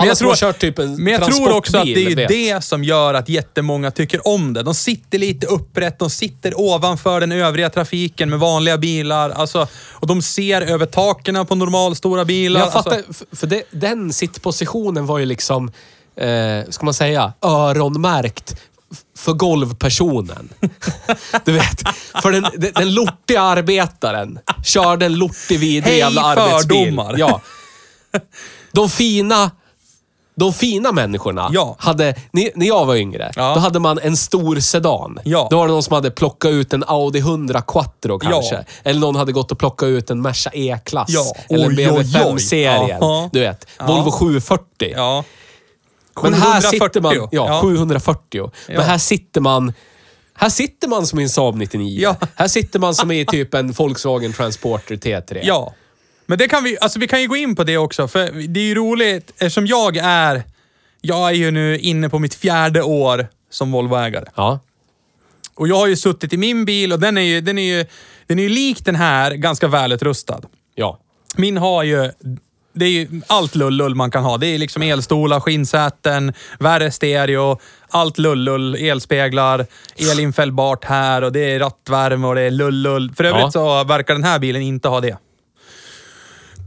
Alla som har kört typ en men jag tror också att det är vet. det som gör att jättemånga tycker om det. De sitter lite upprätt, de sitter ovanför den övriga trafiken med vanliga bilar. Alltså, och de ser över taken på normalstora bilar. Jag fattar, Alltså, för det, den sittpositionen var ju liksom, eh, ska man säga, öronmärkt för golvpersonen. <laughs> Du vet, för den, den, den lortiga arbetaren körde en lortig vidrig Hej, jävla arbetsbil. fördomar. Ja. De fina de fina människorna Ja. hade, när, jag var yngre, Ja. då hade man en stor sedan. Ja. Då var det någon som hade plockat ut en Audi 100 Quattro kanske. Eller någon hade gått och plockat ut en Merca E-klass. Eller en BMW oj, oj. 5-serien. Jaha. Du vet, Ja. Volvo 740. Men här sitter 740. man... Ja, Ja. 740. Men Ja. här sitter man... Här sitter man som i en Saab 99. Ja. Här sitter man som i typ en Volkswagen Transporter T3. Ja. Men det kan vi, alltså vi kan ju gå in på det också, för det är ju roligt eftersom jag är, jag är ju nu inne på mitt fjärde år som Volvoägare. Ja. Och jag har ju suttit i min bil och den är ju, den är ju, den är ju lik den här, ganska välutrustad. Ja. Min har ju, det är ju allt lullull man kan ha. Det är liksom elstolar, skinnsäten, värre stereo, allt lullull, elspeglar, elinfällbart här och det är rattvärme och det är lullull. För övrigt Ja. så verkar den här bilen inte ha det.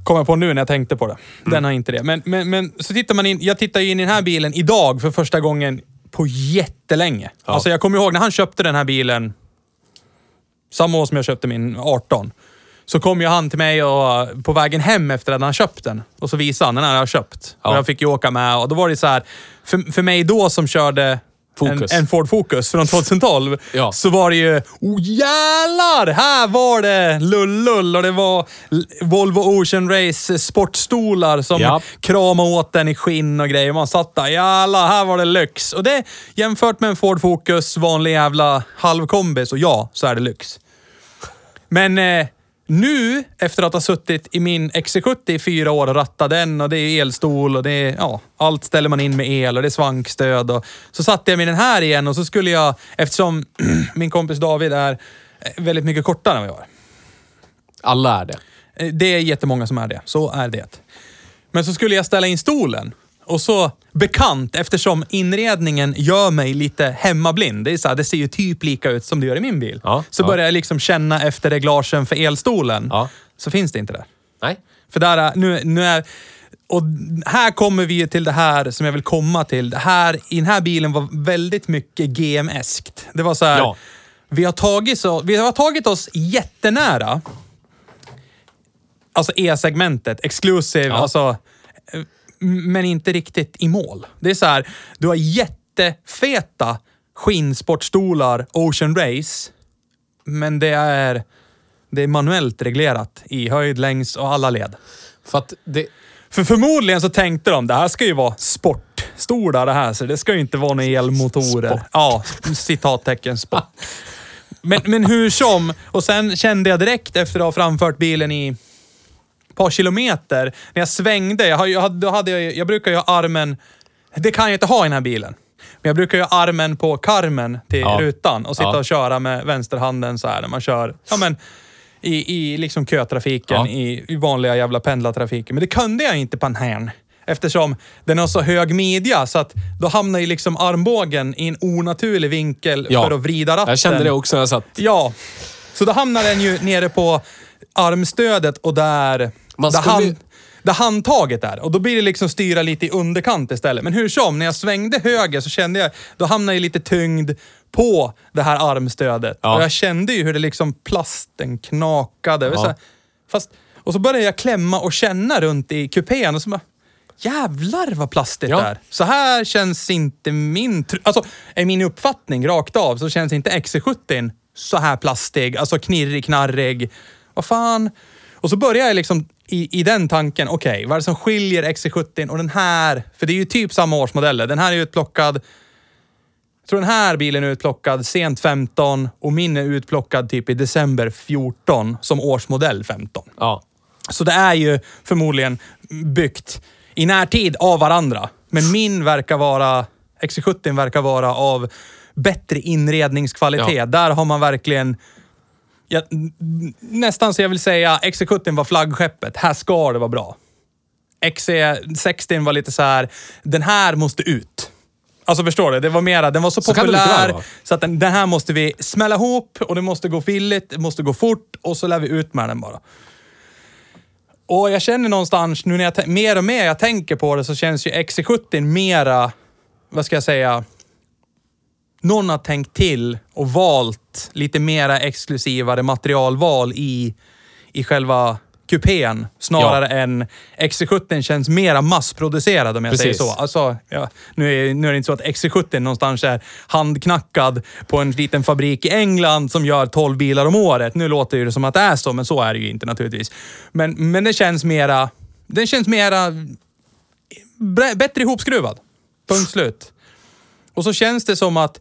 Kom jag på nu när jag tänkte på det. Den har inte det. Men, men, men så tittar man in, jag tittar ju in i den här bilen idag för första gången på jättelänge. Ja. Alltså jag kommer ihåg när han köpte den här bilen, samma år som jag köpte min 18. Så kom ju han till mig och, på vägen hem efter att han köpt den. Och så visade han, den här har jag köpt. Ja. Och jag fick ju åka med och då var det så här, för, för mig då som körde en, Focus. en Ford Focus från <laughs> 2012, Ja. så var det ju, oh jävlar! Här var det lullull och det var Volvo Ocean Race sportstolar som Japp. kramade åt den i skinn och grejer. Man satt där, jävlar, här var det lyx. Och det jämfört med en Ford Focus, vanlig jävla halvkombi, så ja, så är det lyx. Men eh, nu, efter att ha suttit i min XC70 i fyra år och rattat den och det är elstol och det är, ja, allt ställer man in med el och det är svankstöd. Och, så satte jag mig i den här igen och så skulle jag, eftersom <clears throat> min kompis David är eh, väldigt mycket kortare än vad jag är. Alla är det. Eh, Det är jättemånga som är det. Så är det. Men så skulle jag ställa in stolen. Och så bekant, eftersom inredningen gör mig lite hemmablind. Det, är så här, det ser ju typ lika ut som det gör i min bil. Ja, så ja. börjar jag liksom känna efter reglagen för elstolen. Ja. Så finns det inte där. Nej. För där är, nu, nu är... Och här kommer vi till det här som jag vill komma till. Det här, I den här bilen var väldigt mycket GM-eskt. Det var så här... Ja. Vi, har tagit så, vi har tagit oss jättenära alltså E-segmentet, exclusive, Ja. alltså, eh, men inte riktigt i mål. Det är så här, du har jättefeta skinnsportstolar, Ocean Race, men det är, det är manuellt reglerat i höjd, längs och alla led. För att det... För förmodligen så tänkte de, det här ska ju vara sportstolar det här, så det ska ju inte vara några elmotorer. Sport. Ja, citattecken sport. Men, men hur som, och sen kände jag direkt efter att ha framfört bilen i par kilometer, när jag svängde, jag, jag, då hade jag, jag brukar ju ha armen, det kan jag inte ha i den här bilen. Men jag brukar ju ha armen på karmen till Ja. rutan och sitta Ja. och köra med vänsterhanden så här när man kör, ja men i, i liksom kötrafiken, Ja. i, i vanliga jävla pendlartrafiken. Men det kunde jag inte på den här. Eftersom den har så hög midja så att då hamnar ju liksom armbågen i en onaturlig vinkel Ja. för att vrida ratten. Jag kände det också när jag satt... Ja. Så då hamnar den ju nere på armstödet och där, Man där, hand, där handtaget är. Och då blir det liksom styra lite i underkant istället. Men hur som, när jag svängde höger så kände jag, då hamnade jag lite tyngd på det här armstödet. Ja. Och jag kände ju hur det liksom plasten knakade. Ja. Så här, Fast, och så började jag klämma och känna runt i kupén och så bara, jävlar vad plastigt Ja. det är. Så här känns inte min... Alltså, är min uppfattning rakt av så känns inte XC70 så här plastig, alltså knirrig, knarrig. Vad fan? Och så börjar jag liksom i, i den tanken, okej, vad är det som skiljer XC70 och den här? För det är ju typ samma årsmodeller. Den här är utplockad jag tror den här bilen är utplockad sent 15 och min är utplockad typ i december 14 som årsmodell 15. Ja. Så det är ju förmodligen byggt i närtid av varandra. Men min verkar vara, XC70 verkar vara av bättre inredningskvalitet. Ja. Där har man verkligen, ja, n- nästan så jag vill säga, XC70 var flaggskeppet. Här ska det vara bra. XC60 var lite så här, den här måste ut. Alltså förstår du? Det var mera, den var så, Så populär vara. så att den, den här måste vi smälla ihop och det måste gå filligt, det måste gå fort och så lär vi ut med den bara. Och jag känner någonstans, nu när jag mer och mer jag tänker på det så känns ju XC70 mera, vad ska jag säga, någon har tänkt till och valt lite mera exklusivare materialval i, i själva kupén snarare än XC70 känns mera massproducerad om jag Precis. säger så. Alltså, ja, nu, är, nu är det inte så att XC70 någonstans är handknackad på en liten fabrik i England som gör 12 bilar om året. Nu låter det som att det är så, men så är det ju inte naturligtvis. Men, men det känns mera... Den känns mera... bre- Bättre ihopskruvad. Punkt slut. Och så känns det som att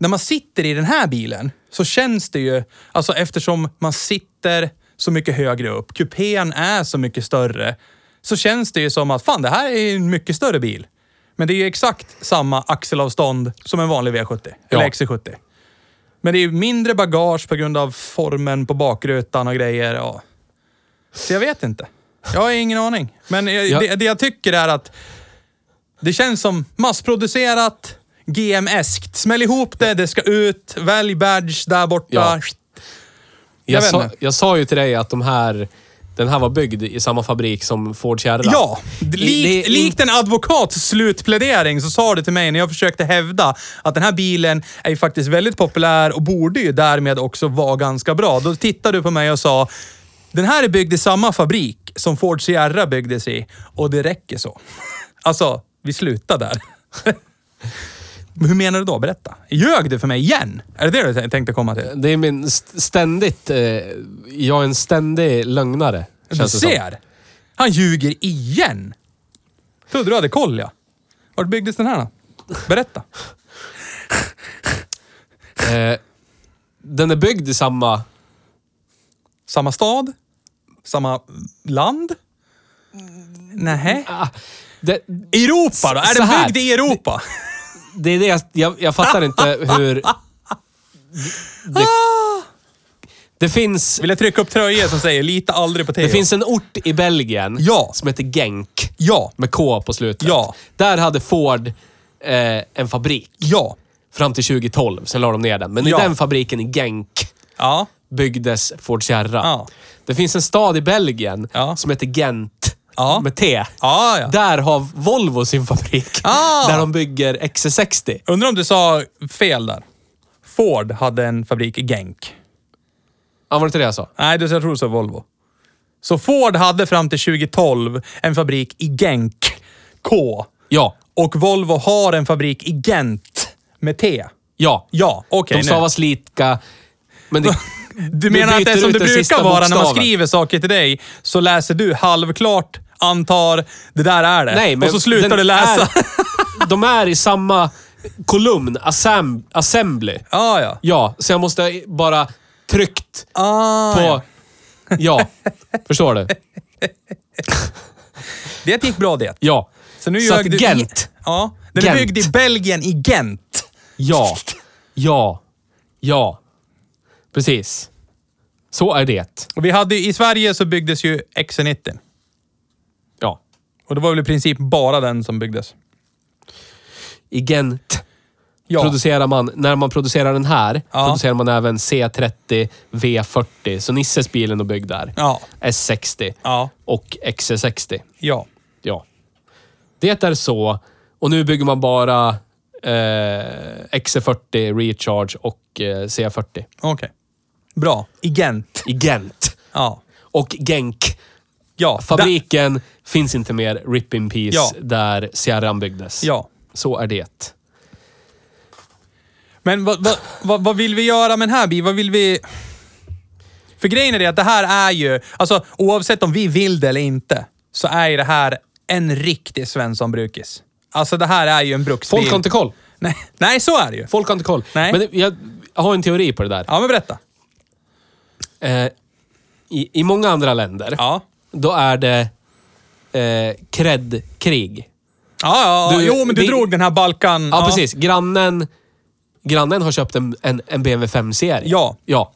när man sitter i den här bilen så känns det ju, alltså eftersom man sitter så mycket högre upp, kupén är så mycket större, så känns det ju som att fan, det här är en mycket större bil. Men det är ju exakt samma axelavstånd som en vanlig V70, eller Ja. XC70. Men det är ju mindre bagage på grund av formen på bakrutan och grejer. Ja. Så jag vet inte. Jag har ingen aning. Men jag, Ja. det, det jag tycker är att det känns som massproducerat, GM-eskt. Smäll ihop det, det ska ut, välj badge där borta. Ja. Jag Jag, sa, jag sa ju till dig att de här, den här var byggd i samma fabrik som Ford Sierra. Ja, likt, likt en advokats slutplädering så sa du till mig när jag försökte hävda att den här bilen är ju faktiskt väldigt populär och borde ju därmed också vara ganska bra. Då tittade du på mig och sa, den här är byggd i samma fabrik som Ford Sierra byggdes i och det räcker så. Alltså, vi slutar där. <laughs> Men Hur menar du då? Berätta. Ljög du för mig igen? Är det det du tänkte komma till? Det är min st- ständigt... Eh, jag är en ständig lögnare. Du Känns det som. ser! Han ljuger igen! Trodde du hade koll ja. Vart byggdes den här då? Berätta. <laughs> Eh, den är byggd i samma... Samma stad? Samma land? Nej. Ah, det, Europa då? Är Så den här. byggd i Europa? Det är det jag, jag, jag fattar inte hur... <laughs> Det, det finns... Vill jag trycka upp tröjor som säger lita aldrig på Theo? Det finns en ort i Belgien Ja. som heter Genk. Ja. Med K på slutet. Ja. Där hade Ford eh, en fabrik Ja. fram till 2012. Sen la de ner den. Men Ja. i den fabriken i Genk Ja. byggdes Ford Sierra. Ja. Det finns en stad i Belgien Ja. som heter Gent. Ja. Med T. Ja, ja. Där har Volvo sin fabrik. Ah. <laughs> Där de bygger XC60. Undrar om du sa fel där. Ford hade en fabrik i Genk. Ja, var det inte det jag sa? Nej, du- jag tror du sa Volvo. Så Ford hade fram till 2012 en fabrik i Genk, K. Ja. Och Volvo har en fabrik i Gent, med T. Ja. Ja, okej. De nu. stavas lika. Men det, <laughs> Du menar att det är som det brukar vara när man bokstaven. skriver saker till dig, så läser du halvklart, antar, det där är det. Nej, men och så slutar du läsa. Är, <laughs> de är i samma kolumn, assem, assembly. ja, ja. Ja, så jag måste bara tryckt Ah, på... ja. Ja. Förstår du? <laughs> Det gick bra det. Ja. Så nu Så att du i- Gent. Ja. Den är Gent. byggd i Belgien, i Gent. Ja. Ja. Ja. Precis. Så är det. Och vi hade, i Sverige så byggdes ju XC90. Ja. Och det var väl i princip bara den som byggdes. I Gent Ja. producerar man, när man producerar den här, Ja. producerar man även C30 V40. Så Nisses bil är nog byggd där. Ja. S60 Ja. och XC60. Ja. Ja. Det är så. Och nu bygger man bara eh, XC40 Recharge och eh, C40 Okej. Bra. I Gent. i Gent. Ja. Och Genk. Ja. Fabriken finns inte mer. Rip in peace. Ja. Där Sierran byggdes. Ja. Så är det. Men vad, vad, vad, vad vill vi göra med den här bilen? Vad vill vi... För grejen är det att det här är ju, alltså oavsett om vi vill det eller inte, så är ju det här en riktig Svensson-brukis. Alltså det här är ju en bruksbil. Folk har inte koll. Nej, nej, så är det ju. Folk har inte koll. Nej. Men det- jag har en teori på det där. Ja, men berätta. Eh, i, I många andra länder, Ja. då är det eh, cred-krig. Ja, ja, Du- jo men du vi- drog den här Balkan... Ja, precis. Grannen, grannen har köpt en, en, en BMW 5-serie. Ja. Ja.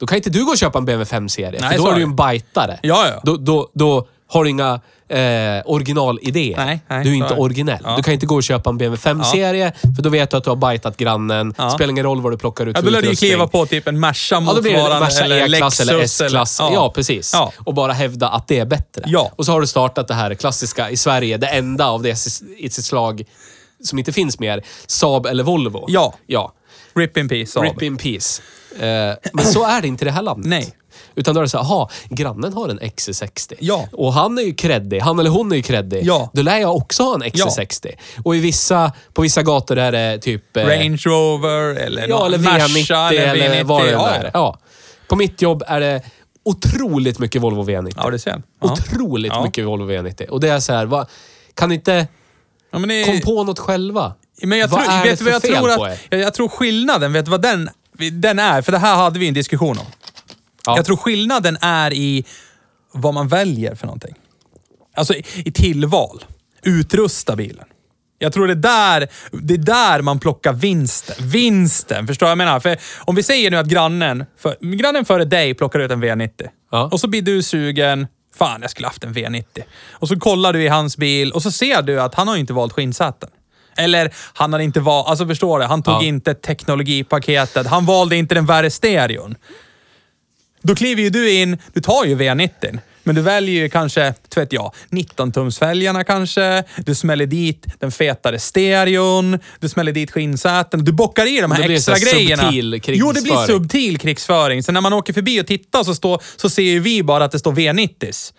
Då kan inte du gå och köpa en BMW 5-serie, Nej, för då så är är du ju det. en bajtare. Ja, ja. Då, då, då har inga eh, originalidéer. Nej, nej, du är inte originell. Ja. Du kan inte gå och köpa en BMW 5-serie, för då vet du att du har bajtat grannen. Ja. Spelar ingen roll vad du plockar ut Ja, då lär du kliva på typ en Merca Ja, motsvarande, Merca eller E-klass eller S-klass. Ja. precis. Ja. Och bara hävda att det är bättre. Ja. Och så har du startat det här klassiska i Sverige, det enda av det i sitt slag som inte finns mer. Saab eller Volvo. Ja. Ja. Rip in peace, Saab. Rip in peace. Eh, men så är det inte i det här landet. Nej. Utan då är det så här, aha, grannen har en XC60. Ja. Och han är ju kreddig. Han eller hon är ju kreddig. Ja. Då lär jag också ha en XC60. Och i vissa, på vissa gator är det typ... eh, Range Rover eller, Ja, eller Merca V90 eller, V90. vad det ja, är. Ja. På mitt jobb är det otroligt mycket Volvo V90. Ja, det ser jag. Ja. Otroligt Ja. mycket Volvo V90. Och det är så här, vad, kan inte Ja, det, kom på något själva? Men jag Vad tror, är vet det för jag fel tror på att, er? jag, jag tror skillnaden, vet du vad den, den är? För det här hade vi en diskussion om. Ja. Jag tror skillnaden är i vad man väljer för någonting. Alltså i, i tillval. Utrusta bilen. Jag tror det är, där, det är där man plockar vinsten. Vinsten, förstår jag vad jag menar? För om vi säger nu att grannen, för, grannen före dig plockar ut en V90. Ja. Och så blir du sugen. Fan, jag skulle haft en V90. Och så kollar du i hans bil och så ser du att han har inte valt skinnsäten. Eller han har inte valt, alltså förstår du? Han tog Ja. inte teknologipaketet. Han valde inte den värre stereon. Då kliver ju du in, du tar ju V90. Men du väljer ju kanske, vet jag, 19-tumsfälgarna kanske. Du smäller dit den fetare stereon. Du smäller dit skinnsäten. Du bockar i de Det här blir extra här grejerna. subtil Jo, det blir krigsföring. subtil krigsföring. Så när man åker förbi och tittar så, står, så ser ju vi bara att det står V90s.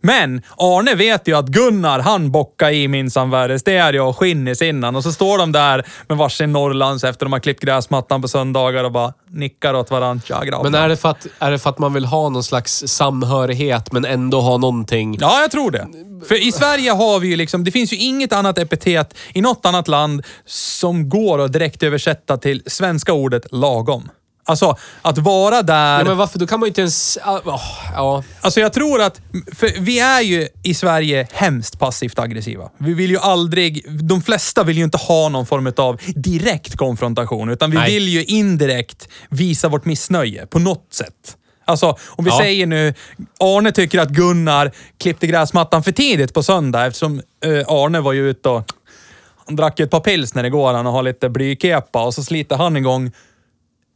Men Arne vet ju att Gunnar, han bockar i minsann värre stereo och skinnis innan. Och så står de där med varsin Norrlands efter de har klippt gräsmattan på söndagar och bara nickar åt varandra. Men är det, för att, är det för att man vill ha någon slags samhörighet men ändå ha någonting? Ja, jag tror det. För i Sverige har vi ju liksom, det finns ju inget annat epitet i något annat land som går att direkt översätta till svenska ordet lagom. Alltså, att vara där... Ja, men varför? Då kan man ju inte ens... åh, ja. Alltså jag tror att, för vi är ju i Sverige hemskt passivt aggressiva. Vi vill ju aldrig, de flesta vill ju inte ha någon form av direkt konfrontation, utan vi Nej. vill ju indirekt visa vårt missnöje på något sätt. Alltså, om vi Ja. säger nu, Arne tycker att Gunnar klippte gräsmattan för tidigt på söndag eftersom eh, Arne var ju ute och han drack ju ett par pilsner igår han och har lite blykepa och så sliter han igång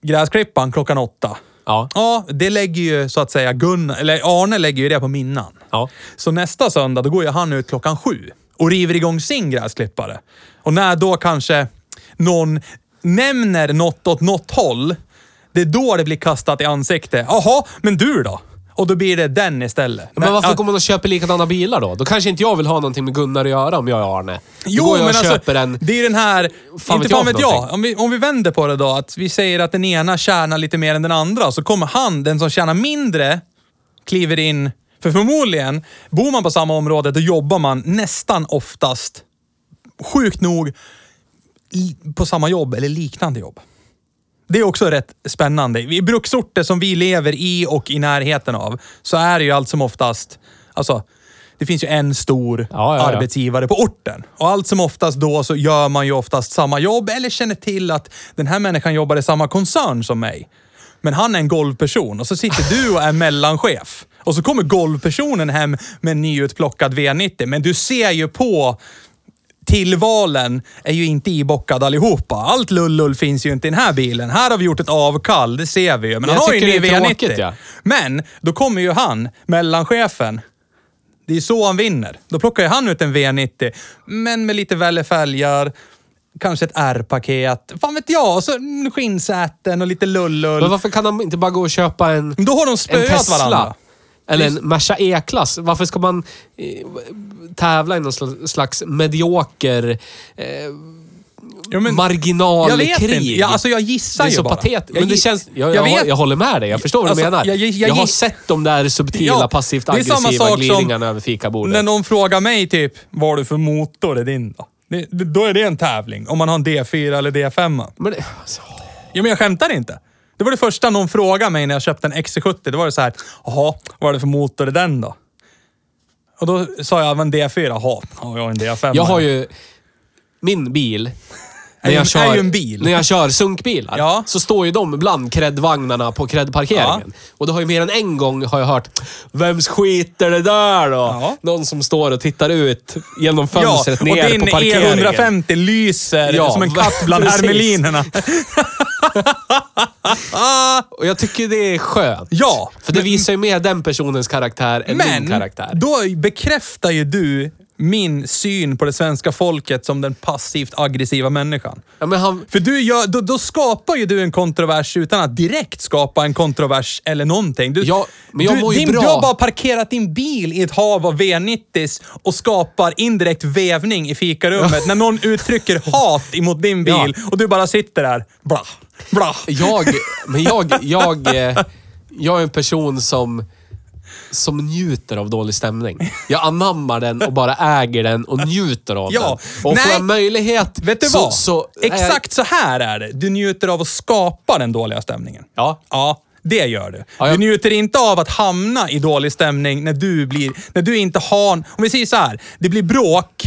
gräsklippan klockan åtta. Ja. Ja, det lägger ju så att säga Gunnar, eller Arne lägger ju det på minnan. Ja. Så nästa söndag, då går ju han ut klockan sju och river igång sin gräsklippare. Och när då kanske någon nämner något åt något håll, det är då det blir kastat i ansikte. Jaha, men du då? Och då blir det den istället. Men varför ja, går man och köper likadana bilar då? Då kanske inte jag vill ha någonting med Gunnar att göra om jag är Arne. Då Jo, går jag men och alltså, köper en... det är den här... Fan inte jag fan vet jag. någonting. Om vi, om vi vänder på det då, att vi säger att den ena tjänar lite mer än den andra, så kommer han, den som tjänar mindre, kliver in. För förmodligen, bor man på samma område, då jobbar man nästan oftast, sjukt nog, på samma jobb eller liknande jobb. Det är också rätt spännande. I bruksorter som vi lever i och i närheten av, så är det ju allt som oftast, alltså, det finns ju en stor Ja, ja, arbetsgivare på orten. Och allt som oftast då så gör man ju oftast samma jobb eller känner till att den här människan jobbar i samma koncern som mig. Men han är en golvperson och så sitter du och är mellanchef. Och så kommer golvpersonen hem med en nyutplockad V90. Men du ser ju på tillvalen är ju inte ibockad allihopa. Allt lullull finns ju inte i den här bilen. Här har vi gjort ett avkall, det ser vi ju. Men Jag han har ju en ny tycker det är V90. tråkigt, ja. Men då kommer ju han, mellanchefen. Det är så han vinner. Då plockar ju han ut en V90, men med lite välle fälgar, kanske ett R-paket. Fan vet jag, och så skinnsäten och lite lullull. Men varför kan de inte bara gå och köpa en, Då har de spöat varandra. Eller en Merca E-klass. Varför ska man eh, tävla i någon sl- slags medioker eh, Jo, men- marginalkrig? Jag. Ja, alltså jag gissar det är ju så bara. Jag Men det känns... Jag, jag jag, jag håller med dig. Jag förstår vad Alltså, du menar. jag- Jag, jag- har sett de där subtila, Ja, passivt det är samma aggressiva sak som över fikabordet. När någon frågar mig typ, vad har du för motor i din då? Det, det- då är det en tävling. Om man har en D4 eller D5. Men det, alltså, Ja, men jag skämtar inte. Det var det första någon frågade mig när jag köpte en XC70. Då var det så här, jaha, vad är det för motor i den då? Och då sa jag, en D4. Jaha, ja, jag har en D5. jag har ju... Min bil... När ju- jag, är kör, ju en bil. när jag kör sunkbilar Ja. så står ju de bland kreddvagnarna på kreddparkeringen. Och då har ju mer än en gång har jag hört Vems skit är det där då? Ja. Någon som står och tittar ut genom Ja, fönstret och ner din på parkeringen. E150 lyser Ja, som en <laughs> katt bland hermelinerna. <laughs> Och jag tycker det är skönt. Ja, För det visar ju mer den personens karaktär än min Men karaktär. då bekräftar ju du min syn på det svenska folket som den passivt aggressiva människan. Ja, men han... För du gör, då, då skapar ju du en kontrovers utan att direkt skapa en kontrovers eller någonting. Du, Ja, men jag du, mår ju din, bra. du har bara parkerat din bil i ett hav av V90 och skapar indirekt vävning i fikarummet när någon uttrycker hat emot din bil och du bara sitter där. Bla, bla. Jag, men jag, jag, <laughs> jag är en person som, som njuter av dålig stämning. Jag anammar den och bara äger den och njuter av Ja, den. Och får nej. jag möjlighet Vet du så, vad? så Exakt så här är det. Du njuter av att skapa den dåliga stämningen. Ja. Ja, det gör du. Ja, jag- Du njuter inte av att hamna i dålig stämning när du blir... När du inte har... Om vi säger så här. Det blir bråk.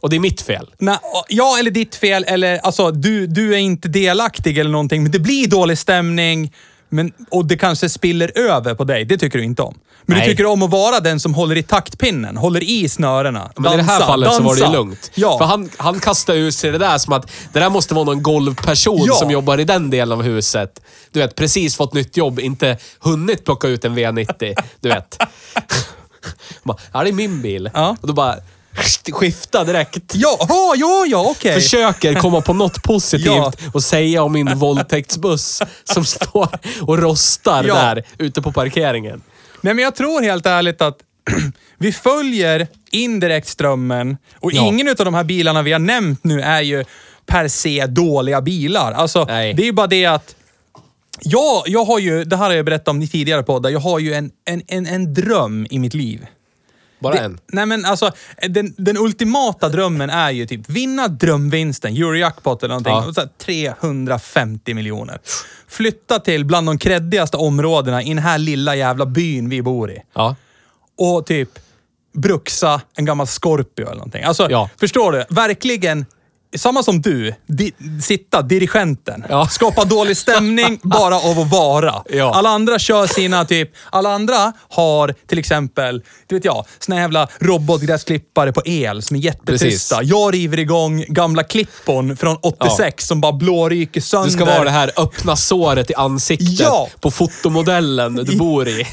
Och det är mitt fel. När, ja, eller ditt fel. Eller alltså, du, du är inte delaktig eller någonting. Men det blir dålig stämning. Men, och det kanske spiller över på dig. Det tycker du inte om. Men Nej. du tycker om att vara den som håller i taktpinnen. Håller i snörena. Men i det här Dansa, fallet så var det ju dansa. lugnt. Ja. För han, han kastade ur sig det där som att det där måste vara någon golvperson Ja. som jobbar i den delen av huset. Du vet, precis fått nytt jobb, inte hunnit plocka ut en V90. Du vet. <laughs> Bara, Ja, det är min bil. Ja. Och då bara skifta direkt. Ja, ja, ja, ja okej. Försöker komma på något positivt <laughs> Ja. och säga om min våldtäktsbuss som står och rostar Ja. där ute på parkeringen. Nej, men jag tror helt ärligt att <clears throat> vi följer indirekt strömmen och Ja. ingen av de här bilarna vi har nämnt nu är ju per se dåliga bilar. Alltså, Nej. det är ju bara det att jag, jag har ju, det här har jag berättat om i tidigare poddar, jag har ju en, en, en, en dröm i mitt liv. Bara Det, en. nej men alltså, den, den ultimata drömmen är ju typ vinna drömvinsten, Eurojackpot eller någonting, Ja. och så här 350 miljoner. Flytta till bland de kreddigaste områdena i den här lilla jävla byn vi bor i Ja. och typ bruxa en gammal Scorpio eller någonting. Alltså, Ja. förstår du? Verkligen, samma som du, di, sitta, dirigenten. Ja. Skapa dålig stämning <laughs> bara av att vara. Ja. Alla andra kör sina typ, alla andra har till exempel, du vet jag, såna jävla robotgräsklippare på el som är jättetysta. Precis. Jag river igång gamla klippon från 86 som bara blåryker sönder. Du ska vara det här öppna såret i ansiktet Ja. på fotomodellen du bor i.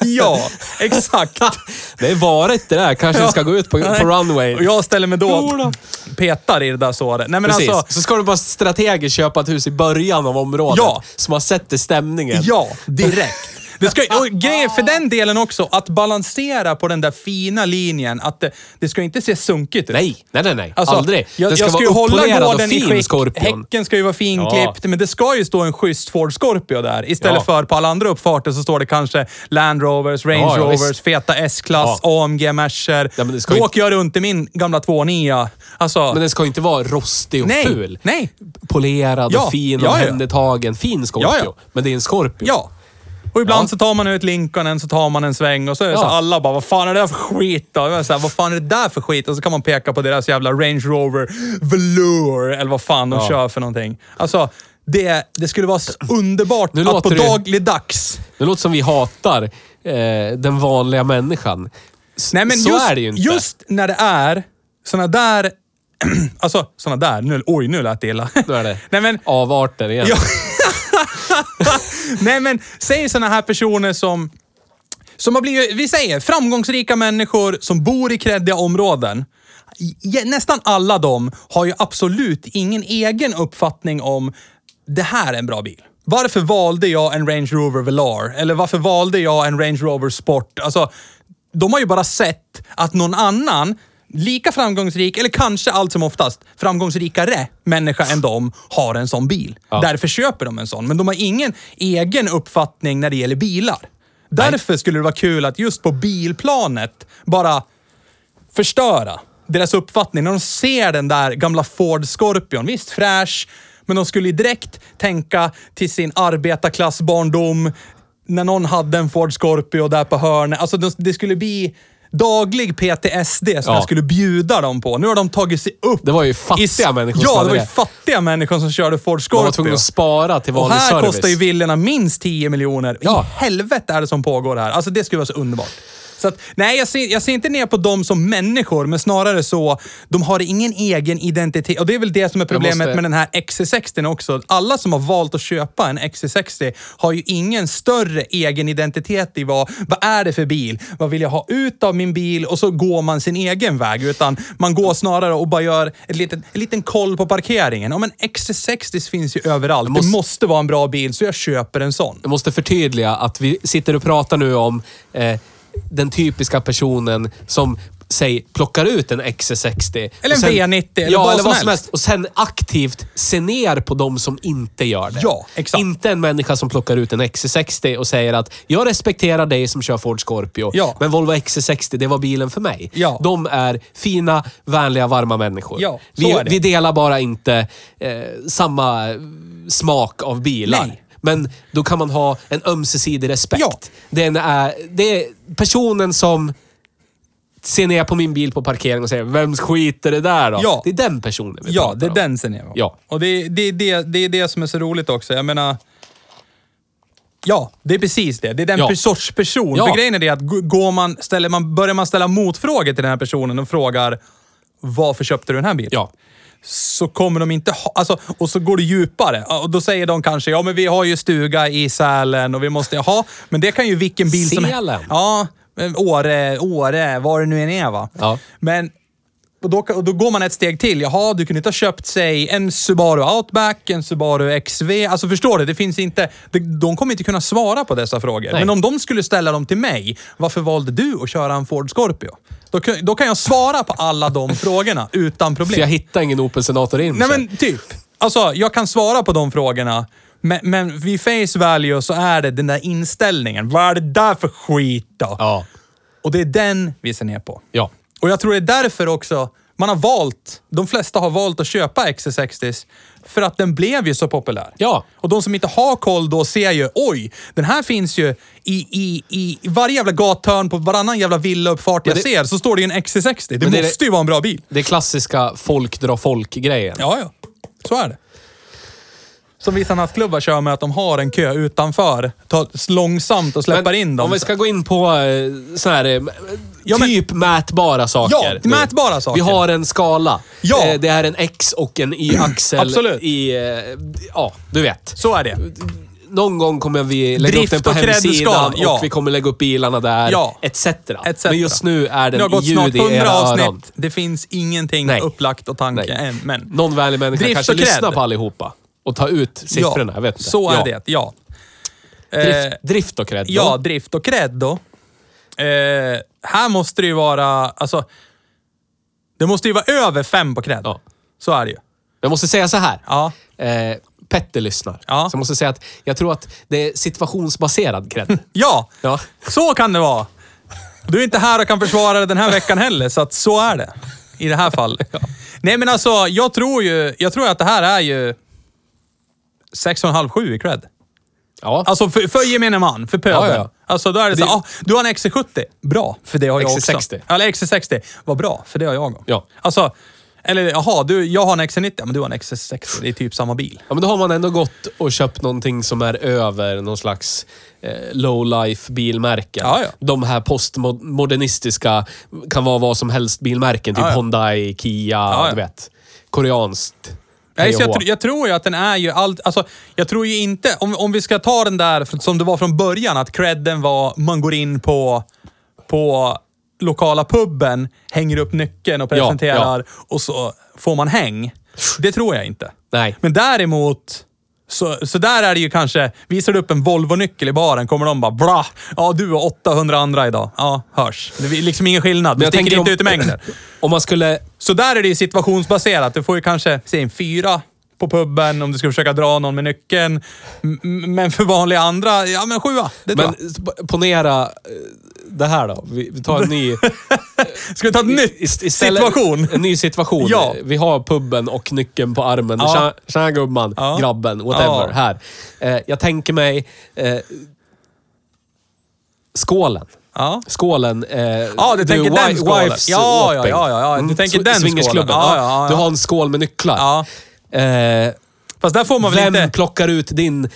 <laughs> ja, exakt. <laughs> Det är varit det där. Kanske Ja. ska gå ut på, på runway. Och jag ställer mig då petar i det där såret. Nej men Precis. alltså, Så ska du bara strategiskt köpa ett hus i början av området. Ja. Så man sätter stämningen. ja, direkt. Det ska, och grejen för den <laughs> delen också, att balansera på den där fina linjen. Att det, det ska inte se sunkigt ut. Nej, nej, nej. nej. Alltså, Aldrig. Jag, det ska jag ska vara ju hålla gården i skick. Scorpion. Häcken ska ju vara finklippt, men det ska ju stå en schysst Ford Scorpio där. Istället Ja. för på alla andra uppfarter så står det kanske Land Rovers, Range Ja, ja, Rovers, feta S-klass, AMG Mercer. Ja, Då ju- åker jag runt i min gamla 2.9. Alltså, Men den ska ju inte vara rostig och nej, ful. nej. Polerad Ja, och fin och ja, ja. omhändertagen. Fin Scorpio. Ja, ja. Men det är en Scorpio. Ja. Och ibland Ja. så tar man ut Lincolnen, så tar man en sväng och så är det så Ja. alla bara, vad fan är det där för skit då? Jag så här, vad fan är det där för skit? Och så kan man peka på deras jävla Range Rover Velour, eller vad fan de Ja. kör för någonting. Alltså, det, det skulle vara så underbart Nu att på det- dagligdags... Det låter som vi hatar eh, den vanliga människan. S- Nej men så just, är det ju inte. just när det är såna där... <clears throat> alltså, såna där. Nu, oj, nu lät det illa. Nu är det <laughs> Nej men, avarter igen. Ja. <laughs> <laughs> Nej men, säg sådana här personer som, som har blivit, vi säger framgångsrika människor som bor i kreddiga områden. Nästan alla de har ju absolut ingen egen uppfattning om det här är en bra bil. Varför valde jag en Range Rover Velar? Eller varför valde jag en Range Rover Sport? Alltså, de har ju bara sett att någon annan lika framgångsrik, eller kanske allt som oftast framgångsrikare människa än de har en sån bil. Ja. Därför köper de en sån. Men de har ingen egen uppfattning när det gäller bilar. Därför skulle det vara kul att just på bilplanet bara förstöra deras uppfattning. När de ser den där gamla Ford Scorpion, visst fräsch, men de skulle direkt tänka till sin arbetarklassbarndom när någon hade en Ford Scorpio där på hörnet. Alltså de- det skulle bli daglig PTSD som Ja. jag skulle bjuda dem på. Nu har de tagit sig upp. Det var ju fattiga i människor som Ja, hade det var ju det. fattiga människor som körde Ford Man var tvungen Scorpio. att spara till Och vanlig här service. kostar ju villorna minst 10 miljoner. Ja. I helvete är det som pågår här. Alltså det skulle vara så underbart. Så att, nej, jag ser, jag ser inte ner på dem som människor, men snarare så, de har ingen egen identitet. Och det är väl det som är problemet måste- med den här XC60 också. Alla som har valt att köpa en XC60 har ju ingen större egen identitet i vad, vad är det för bil? Vad vill jag ha ut av min bil? Och så går man sin egen väg. Utan man går snarare och bara gör ett litet, en liten koll på parkeringen. Ja, men XC60 finns ju överallt. måste- Det måste vara en bra bil, så jag köper en sån. Jag måste förtydliga att vi sitter och pratar nu om eh, den typiska personen som säg, plockar ut en XC60. Eller en V90 eller ja, vad eller som vad som helst. helst. Och sen aktivt se ner på de som inte gör det. Ja, exakt. Inte en människa som plockar ut en XC60 och säger att jag respekterar dig som kör Ford Scorpio, Ja. men Volvo XC60, det var bilen för mig. Ja. De är fina, vänliga, varma människor. Ja, vi, vi delar bara inte eh, samma smak av bilar. Nej. Men då kan man ha en ömsesidig respekt. Ja. Den är, det är personen som ser ner på min bil på parkering och säger “Vems skit är det där då?” Ja. Det är den personen vi Ja, pratar det är om. den sen är Ja. Och det, det, det, det är det som är så roligt också. Jag menar... Ja, det är precis det. Det är den Ja. sorts person. Ja. För grejen är det att g- går man, ställer man, börjar man ställa motfrågor till den här personen och frågar varför köpte du den här bilen? Ja. Så kommer de inte ha... Alltså, och så går det djupare. Och då säger de kanske, ja men vi har ju stuga i Sälen och vi måste ha... Men det kan ju vilken bil som Sälen? Ja, men Åre, Åre, var det nu än är va. Ja. Men och då, och då går man ett steg till. Jaha, du kunde inte ha köpt sig en Subaru Outback, en Subaru XV. Alltså förstår du? Det finns inte... De, de kommer inte kunna svara på dessa frågor. Nej. Men om de skulle ställa dem till mig, varför valde du att köra en Ford Scorpio? Då, kan- då kan jag svara på alla de <laughs> frågorna utan problem. För jag hittar ingen Opel Senator in. Nej men typ. Alltså, jag kan svara på de frågorna. Men, men vid face value så är det den där inställningen. Vad är det där för skit då? Ja. Och det är den vi ser ner på. Ja. Och jag tror det är därför också man har valt, de flesta har valt att köpa XC60 för att den blev ju så populär. Ja. Och de som inte har koll då ser ju, oj, den här finns ju i, i, i varje jävla gathörn på varannan jävla villauppfart jag det- ser så står det ju en XC60. Det Men det måste ju vara en bra bil. Det klassiska folk drar folk-grejen. Ja, ja. Så är det. Som vissa nattklubbar kör med att de har en kö utanför, tar långsamt och släpper Men in dem. Om vi ska gå in på eh, så här, eh, Ja, men- typ mätbara saker. Ja, mätbara saker. Vi har en skala. Ja. Eh, Det är en X och en Y-axel. Absolut. I, ja, du vet. Så är det. Någon gång kommer vi lägga Drift upp den på och hemsidan credskalan, ja. och vi kommer lägga upp bilarna där, Ja. etc. etc. Men just nu är Det den ljud i 100 era avsnitt. öron. Det finns ingenting Nej. upplagt och tanke Nej. än. Men Någon vänlig människa Drift kanske och lyssnar på allihopa och tar ut siffrorna. ja, jag vet inte. så är ja. det. Ja. Drift, Eh, drift och cred. ja, drift och cred då. Eh, här måste det ju vara, alltså... Det måste ju vara över fem på cred. Ja. Så är det ju. Jag måste säga så här. Ja. Eh, Petter lyssnar. Ja. Så jag måste säga att jag tror att det är situationsbaserad cred. <laughs> Ja, Ja. så kan det vara. Du är inte här och kan försvara det den här veckan heller, så att så är det. I det här fallet. <laughs> Nej men alltså, jag tror ju, jag tror att det här är ju 6,5-7 i cred. Ja. Alltså för, för gemene man, för pöbeln. Ja, ja. Alltså då är det, Det- så ah, du har en XC70. Bra, för det har jag XC60. också. Eller XC60. Vad bra, för det har jag. Ja. Alltså, eller jaha, du, jag har en XC90, men du har en XC60. Det är typ samma bil. Ja, men då har man ändå gått och köpt någonting som är över någon slags eh, low-life bilmärken. Ja, ja. De här postmodernistiska kan vara vad som helst bilmärken. Typ Ja, ja. Hyundai, Kia, du vet. Koreanskt. Nej, så jag, tr- jag tror ju att den är ju allt... Alltså, jag tror ju inte... Om, om vi ska ta den där för- som det var från början, att credden var man går in på, på lokala puben, hänger upp nyckeln och Ja, presenterar och så får man häng. Det tror jag inte. Nej. Men däremot, så, så där är det ju kanske, visar du upp en Volvo-nyckel i baren kommer de bara bra. Ja, du och 800 andra idag. Ja, hörs. Det är liksom ingen skillnad. Du sticker tänker inte om- ut i mängden. Om man skulle... Så där är det ju situationsbaserat. Du får ju kanske, säg en fyra på puben om du ska försöka dra någon med nyckeln. Men för vanliga andra, ja men sjua. Det Men ponera eh, det här då. Vi, vi tar en ny... <laughs> Ska vi ta ist- istället- situation? En ny situation. Ja. Vi har puben och nyckeln på armen. Ja. Tja, tja gumman, Ja. grabben, whatever. Ja. Här. Eh, jag tänker mig... Eh, skålen. Ja. Skålen. Eh, Ja, du tänker den skålen. Ja, ja, ja, ja, ja. Du tänker sw- den skålen. Ja, ja, ja. Du har en skål med nycklar. Eh, Fast där får man väl vem inte... plockar ut din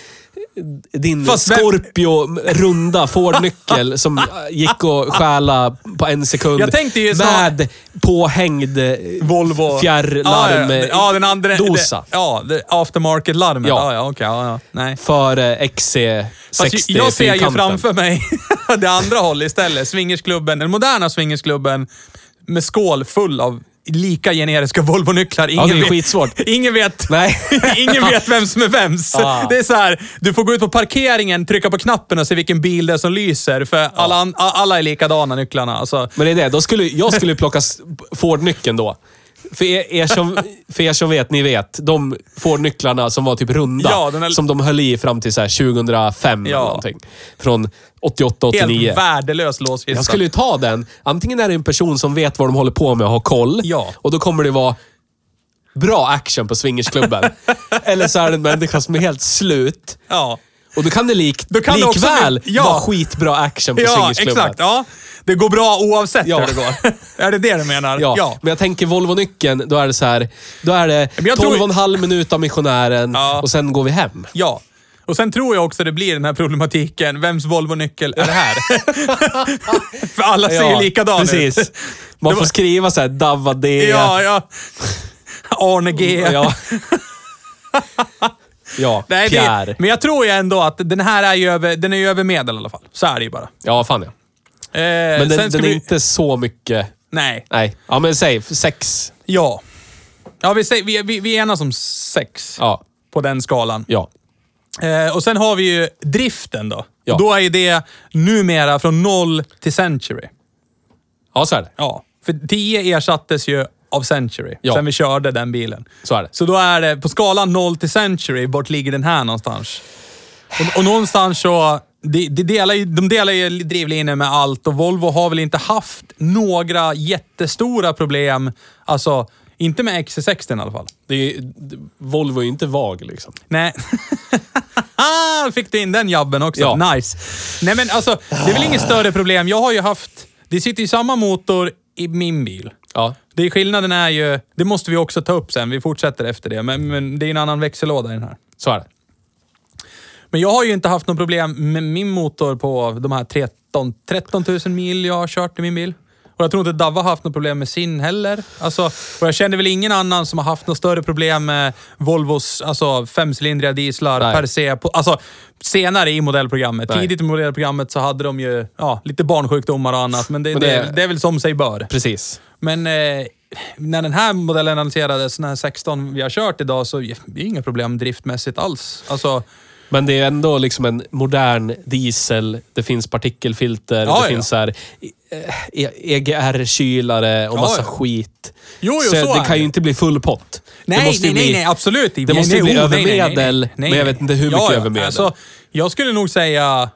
din Fast vem- Scorpio runda Ford-nyckel som gick att stjäla på en sekund. Jag tänkte ju så- Med påhängd eh, Volvo. fjärrlarm ja, ja, ja, den andra, dosa. Det, ja, det aftermarket-larmet. Ja. Ja, ja, okej. ja, ja. Nej. För eh, XC60 Fast jag ser ju fyrkanten. framför mig <laughs> det andra hållet istället. Swingersklubben, den moderna swingersklubben med skål full av lika generiska Volvo-nycklar. Ingen, det är vet, skitsvårt. <laughs> ingen vet Nej. <laughs> ingen vet vem som är vems. Ah. Det är så här, du får gå ut på parkeringen, trycka på knappen och se vilken bil det är som lyser. För alla, an- alla är likadana nycklarna. Alltså, Men det är det. Då skulle, jag skulle plocka Ford-nyckeln då. För er, er som, för er som vet, ni vet. De Ford-nycklarna som var typ runda. Ja, den är- Som de höll i fram till så här 2005 Ja. eller någonting. Från 88, 89. helt värdelös låskista. Jag skulle ju ta den. Antingen är det en person som vet vad de håller på med och har koll. Ja. Och då kommer det vara bra action på swingersklubben. <laughs> Eller så är det en människa som är helt slut. Ja. Och då kan det lik, Då kan det också likväl bli- ja. vara skitbra action på Ja, exakt. Ja. Det går bra oavsett Ja. hur det går. <laughs> är det det du menar? Ja, men jag tänker Volvo-nyckeln, då är det så här. Då är det Men jag tror- 12 och en halv minut av missionären Ja. och sen går vi hem. Ja. Och sen tror jag också det blir den här problematiken, vems Volvo-nyckel är det här? <laughs> För alla ser ju likadana precis. ut. Man får skriva så här Davadea. Ja, ja. Arne G. Ja. <laughs> <laughs> ja, Nej, Pierre. det, men jag tror ju ändå att den här är ju över, den är ju över medel i alla fall. Så är det ju bara. Ja, fan ja. Eh, Men den, den är vi- inte så mycket... Nej. Nej. Ja, men säg sex. Ja. Ja, vi, säger, vi, vi, vi enas om sex Ja. på den skalan. Ja. Eh, och sen har vi ju driften då. Ja. Och då är det numera från noll till century. Ja, så är det. Ja, för 10 ersattes ju av Century Ja. sen vi körde den bilen. Så är det. Så då är det, på skalan 0 till Century, vart ligger den här någonstans? Och, och någonstans så, de, de, delar ju, de delar ju drivlinor med allt och Volvo har väl inte haft några jättestora problem. Alltså, inte med XC60 i alla fall. det är, Volvo är ju inte vag liksom. Nej. <laughs> Fick du in den jabben också? Ja. Nice. Nej men alltså, det är väl inget större problem. Jag har ju haft... Det sitter ju samma motor i min bil. Ja. Det är, skillnaden är ju... Det måste vi också ta upp sen. Vi fortsätter efter det. Men, men det är en annan växellåda i den här. Så är det. Men jag har ju inte haft något problem med min motor på de här 13, 13 000 mil jag har kört i min bil. Och jag tror inte Davva har haft något problem med sin heller. Alltså, och jag känner väl ingen annan som har haft något större problem med Volvos alltså, femcylindriga dieslar Nej. per se. På, alltså, senare i modellprogrammet. Nej. Tidigt i modellprogrammet så hade de ju ja, lite barnsjukdomar och annat. Men det, Men det, det- det är väl som sig bör. Precis. Men eh, när den här modellen annonserades, den här 16 vi har kört idag, så det är inga problem driftmässigt alls. Alltså, Men det är ändå liksom en modern diesel. Det finns partikelfilter. Ja, det ja. finns här, eh, EGR-kylare och Ja, massa ja. skit. Jo, jo, så, så det kan ju det. inte bli full pott. Nej, det nej, ju nej, bli, nej, absolut. Det måste nej, bli nej, över nej, nej, men jag vet inte hur mycket över medel. Alltså, jag skulle nog säga,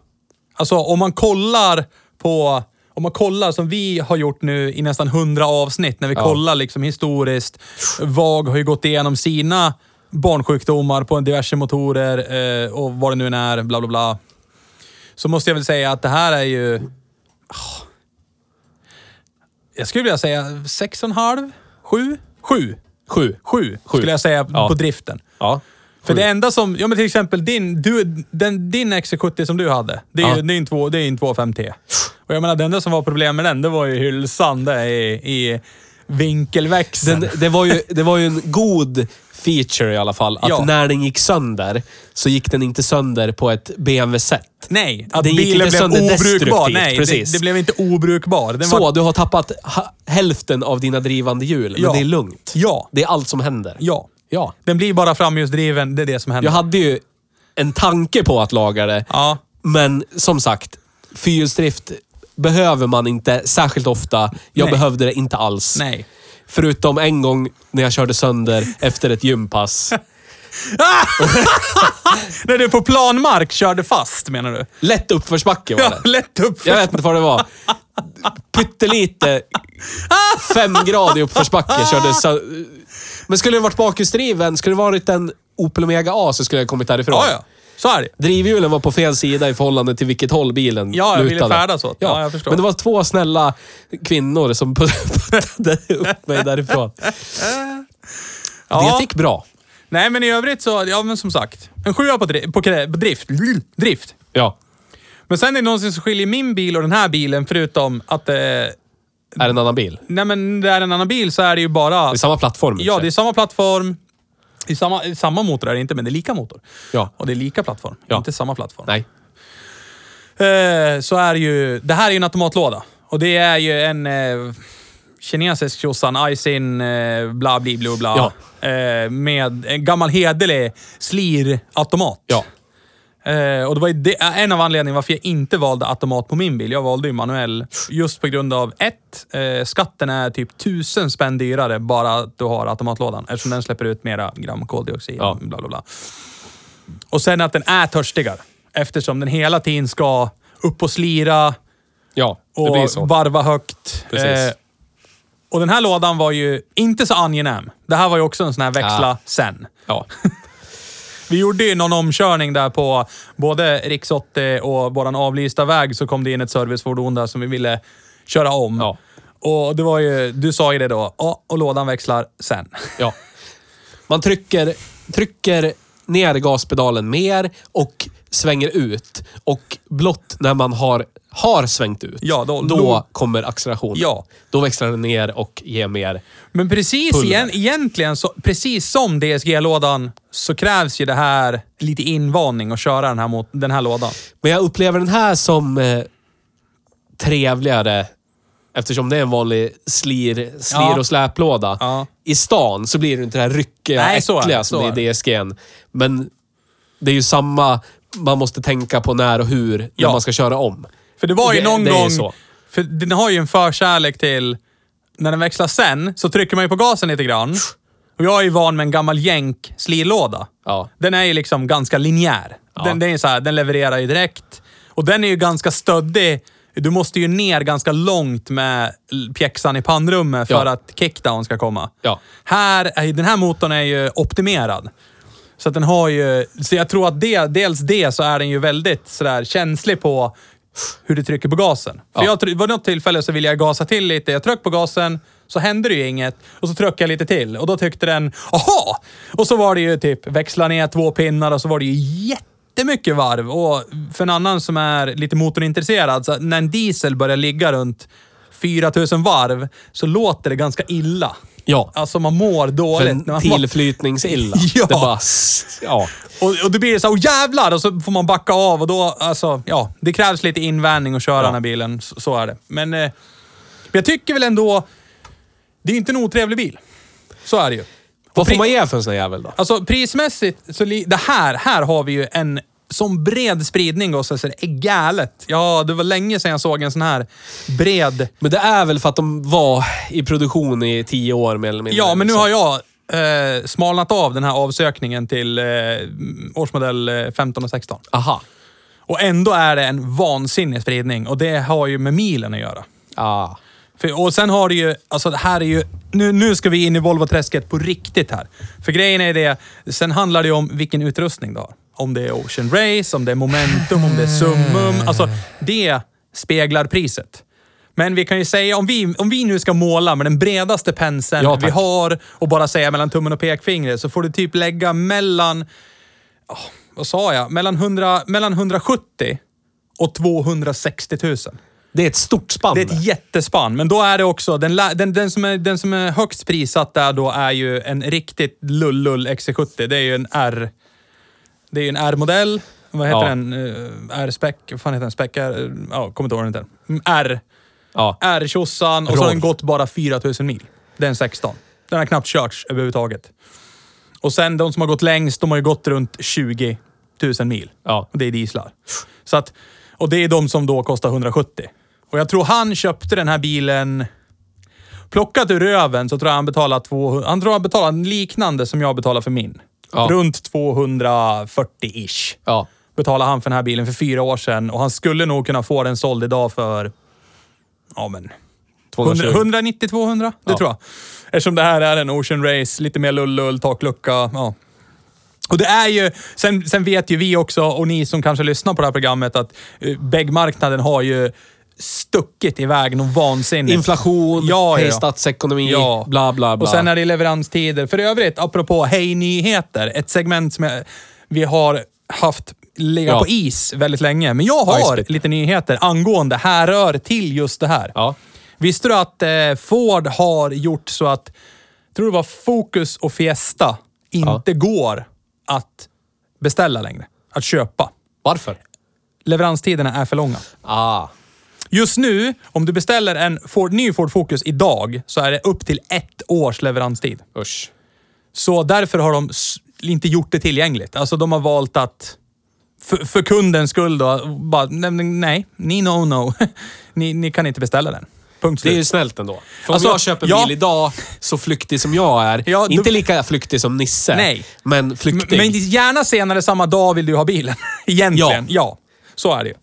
alltså om man kollar på, om man kollar som vi har gjort nu i nästan 100 avsnitt, när vi Ja. kollar liksom historiskt. VAG har ju gått igenom sina barnsjukdomar på diverse motorer eh, och vad det nu än är, bla bla bla. Så måste jag väl säga att det här är ju... Ah. Jag skulle vilja säga 6,5? 7? 7? Sju. 7 Sju. skulle jag säga Ja. på driften. Ja. För det enda som, ja men till exempel din, du, den, din XC70 som du hade, det är ju Ja. det är en, två- det är en 2.5T. Och jag menar, det enda som var problem med den, det var ju hylsan där i, i vinkelväxeln. Den, det, var ju, det var ju en god feature i alla fall. Att Ja. när den gick sönder, så gick den inte sönder på ett BMW-sätt. Nej, att Den gick bilen inte blev obrukbar. Nej, precis. Det, det blev inte obrukbar. Den Så, var, du har tappat hälften av dina drivande hjul, Ja. men det är lugnt. Ja. Det är allt som händer. ja. Ja. Den blir bara framhjulsdriven, det är det som händer. Jag hade ju en tanke på att laga det, Ja. men som sagt, fyrhjulsdrift behöver man inte särskilt ofta. Jag Nej. behövde det inte alls. Nej. Förutom en gång när jag körde sönder efter ett gympass. <laughs> När du på planmark körde fast, menar du? Lätt uppförsbacke var Ja, det. lätt upp. Jag vet inte vad det var. Pyttelite. <laughs> Fem grad i uppförsbacke. Körde Men skulle det varit bakhjulsdriven, skulle det varit en Opel Omega A så skulle jag kommit därifrån. Ja, ja. Så är det. Drivhjulen var på fel sida i förhållande till vilket håll bilen Ja, jag ville lutade. färdas åt. Ja, jag förstår. Men det var två snälla kvinnor som <laughs> puttade upp mig därifrån. Ja. Det gick bra. Nej, men i övrigt så, ja men som sagt. En sjua på, dri- på, på drift. drift. Ja. Men sen är det någonting som skiljer min bil och den här bilen, förutom att eh, Är det en annan bil? Nej men det är en annan bil så är det ju bara... Det är samma plattform. Ja, det är samma plattform. Det är samma, samma motor är det inte, men det är lika motor. Ja. Och det är lika plattform. Ja. Inte samma plattform. Nej. Eh, så är det ju... Det här är ju en automatlåda. Och det är ju en eh, kinesisk tjosan, Aisin, eh, bla bli bla bla. Eh, med en gammal hederlig Slir-automat. Ja. Eh, och det var ju det, en av anledningarna varför jag inte valde automat på min bil. Jag valde ju manuell. Just på grund av ett, eh, skatten är typ tusen spänn dyrare bara att du har automatlådan. Eftersom den släpper ut mera gram koldioxid. Ja. Bla, bla, bla. Och sen att den är törstigare. Eftersom den hela tiden ska upp och slira Ja, det och varva högt. Eh, och den här lådan var ju inte så angenäm. Det här var ju också en sån här växla Ah. sen. Ja. <laughs> Vi gjorde ju någon omkörning där på både riks 80 och våran avlysta väg så kom det in ett servicefordon där som vi ville köra om. Ja. Och det var ju, du sa ju det då, ja, och lådan växlar sen. ja. Man trycker, trycker ner gaspedalen mer och svänger ut. Och blott när man har, har svängt ut, Ja, då- då då- kommer accelerationen. Ja. Då växlar den ner och ger mer. Men precis Pulver. igen, egentligen, så, precis som DSG-lådan, så krävs ju det här lite invandring att köra den här, mot, den här lådan. Men jag upplever den här som eh, trevligare eftersom det är en vanlig slir, slir Ja. och släplåda. Ja. I stan så blir det inte det här ryckiga, det, äckliga så som är det är i DSG'n. Men det är ju samma man måste tänka på när och hur när Ja. man ska köra om. För det var ju Det- någon det gång... För den har ju en förkärlek till... När den växlar sen, så trycker man ju på gasen lite grann. Och jag är ju van med en gammal jänk slirlåda. Ja. Den är ju liksom ganska linjär. Ja. Den, den, är så här, den levererar ju direkt. Och den är ju ganska stöddig. Du måste ju ner ganska långt med pjäxan i pannrummet för Ja. att kickdown ska komma. Ja. Här, är- den här motorn är ju optimerad. Så den har ju... Så jag tror att det, dels det så är den ju väldigt sådär känslig på hur du trycker på gasen. För Ja. jag, var något tillfälle så ville jag gasa till lite. Jag tryckte på gasen, så hände det ju inget. Och så tryckte jag lite till och då tyckte den, aha! Och så var det ju typ växla ner två pinnar och så var det ju jättemycket varv. Och för en annan som är lite motorintresserad, så när en diesel börjar ligga runt 4000 varv så låter det ganska illa. Ja. Alltså man mår För dåligt. man- tillflytningsilla. <laughs> Ja. Det bara... Ja. och, och då blir det så här, oh jävlar! Och så får man backa av och då, alltså, ja. Det krävs lite invänning att köra Ja. den här bilen. Så, så är det. Men eh, jag tycker väl ändå, det är inte en otrevlig bil. Så är det ju. Vad får man ge för en sån här jävel då? Alltså prismässigt, så li, det här, här har vi ju en som bred spridning och så så det är galet. Ja, det var länge sedan jag såg en sån här bred. Men det är väl för att de var i produktion i tio år mer eller mindre. Ja, men nu liksom. har jag eh, smalnat av den här avsökningen till eh, årsmodell eh, 15 och 16. Aha. Och ändå är det en vansinnig spridning och det har ju med milen att göra. Ah. För, och sen har det ju, alltså det här är ju, nu, nu ska vi in i Volvo-träsket på riktigt här. För grejen är det, sen handlar det ju om vilken utrustning du har. Om det är Ocean Race, om det är Momentum, om det är Summum. Alltså det speglar priset. Men vi kan ju säga, om vi, om vi nu ska måla med den bredaste penseln Ja, vi har och bara säga mellan tummen och pekfingret så får du typ lägga mellan, ah, vad sa jag, mellan, 100, mellan 170 och 260 000. Det är ett stort spann. Det är ett jättespann, men då är det också, den, den, den, som, är, den som är högst prissatt där då är ju en riktigt lullull XC70. Det är ju en R... Det är ju en R-modell. Vad heter Ja. den? Uh, R-spec? Vad fan heter den? Spec R? Ja, kommer inte ihåg den. Mm, R. Ja. R-tjosan och så har den gått bara 4000 mil. Den 16. Den har knappt körts överhuvudtaget. Och sen de som har gått längst, de har ju gått runt 20 000 mil. Ja. Och det är dieslar. Så att, och det är de som då kostar 170. Och jag tror han köpte den här bilen... Plockat ur röven så tror jag han betalade 200... Han tror han betalade liknande som jag betalar för min. Ja. Runt 240-ish. Ja. Betalade han för den här bilen för fyra år sedan och han skulle nog kunna få den såld idag för... Ja men... 220. 190-200, det Ja. tror jag. Eftersom det här är en Ocean Race, lite mer lull-lull, taklucka. Ja. Och det är ju, sen, sen vet ju vi också, och ni som kanske lyssnar på det här programmet, att uh, bäggmarknaden har ju stuckit iväg någon vansinnigt. Inflation, Ja, ja, hej ja. statsekonomi, Ja. bla bla bla. Och sen är det leveranstider. För övrigt, apropå Hej Nyheter, ett segment som jag, vi har haft ligga Ja. på is väldigt länge. Men jag har lite nyheter angående härrör till just det här. Ja. Visste du att eh, Ford har gjort så att, tror det var Focus och Fiesta inte går att beställa längre? Att köpa. Varför? Leveranstiderna är för långa. Ah. Just nu, om du beställer en Ford, ny Ford Focus idag, så är det upp till ett års leveranstid. Usch. Så därför har de inte gjort det tillgängligt. Alltså de har valt att, för, för kundens skull då, bara, nej, nej, ni no no. <laughs> ni, ni kan inte beställa den. Punkt Det är slut. ju snällt ändå. För Alltså, om jag köper ja. bil idag, så flyktig som jag är, Ja, du- inte lika flyktig som Nisse, Nej. men flyktig. Men gärna senare samma dag vill du ha bilen. <laughs> Egentligen. Ja. så är det ju.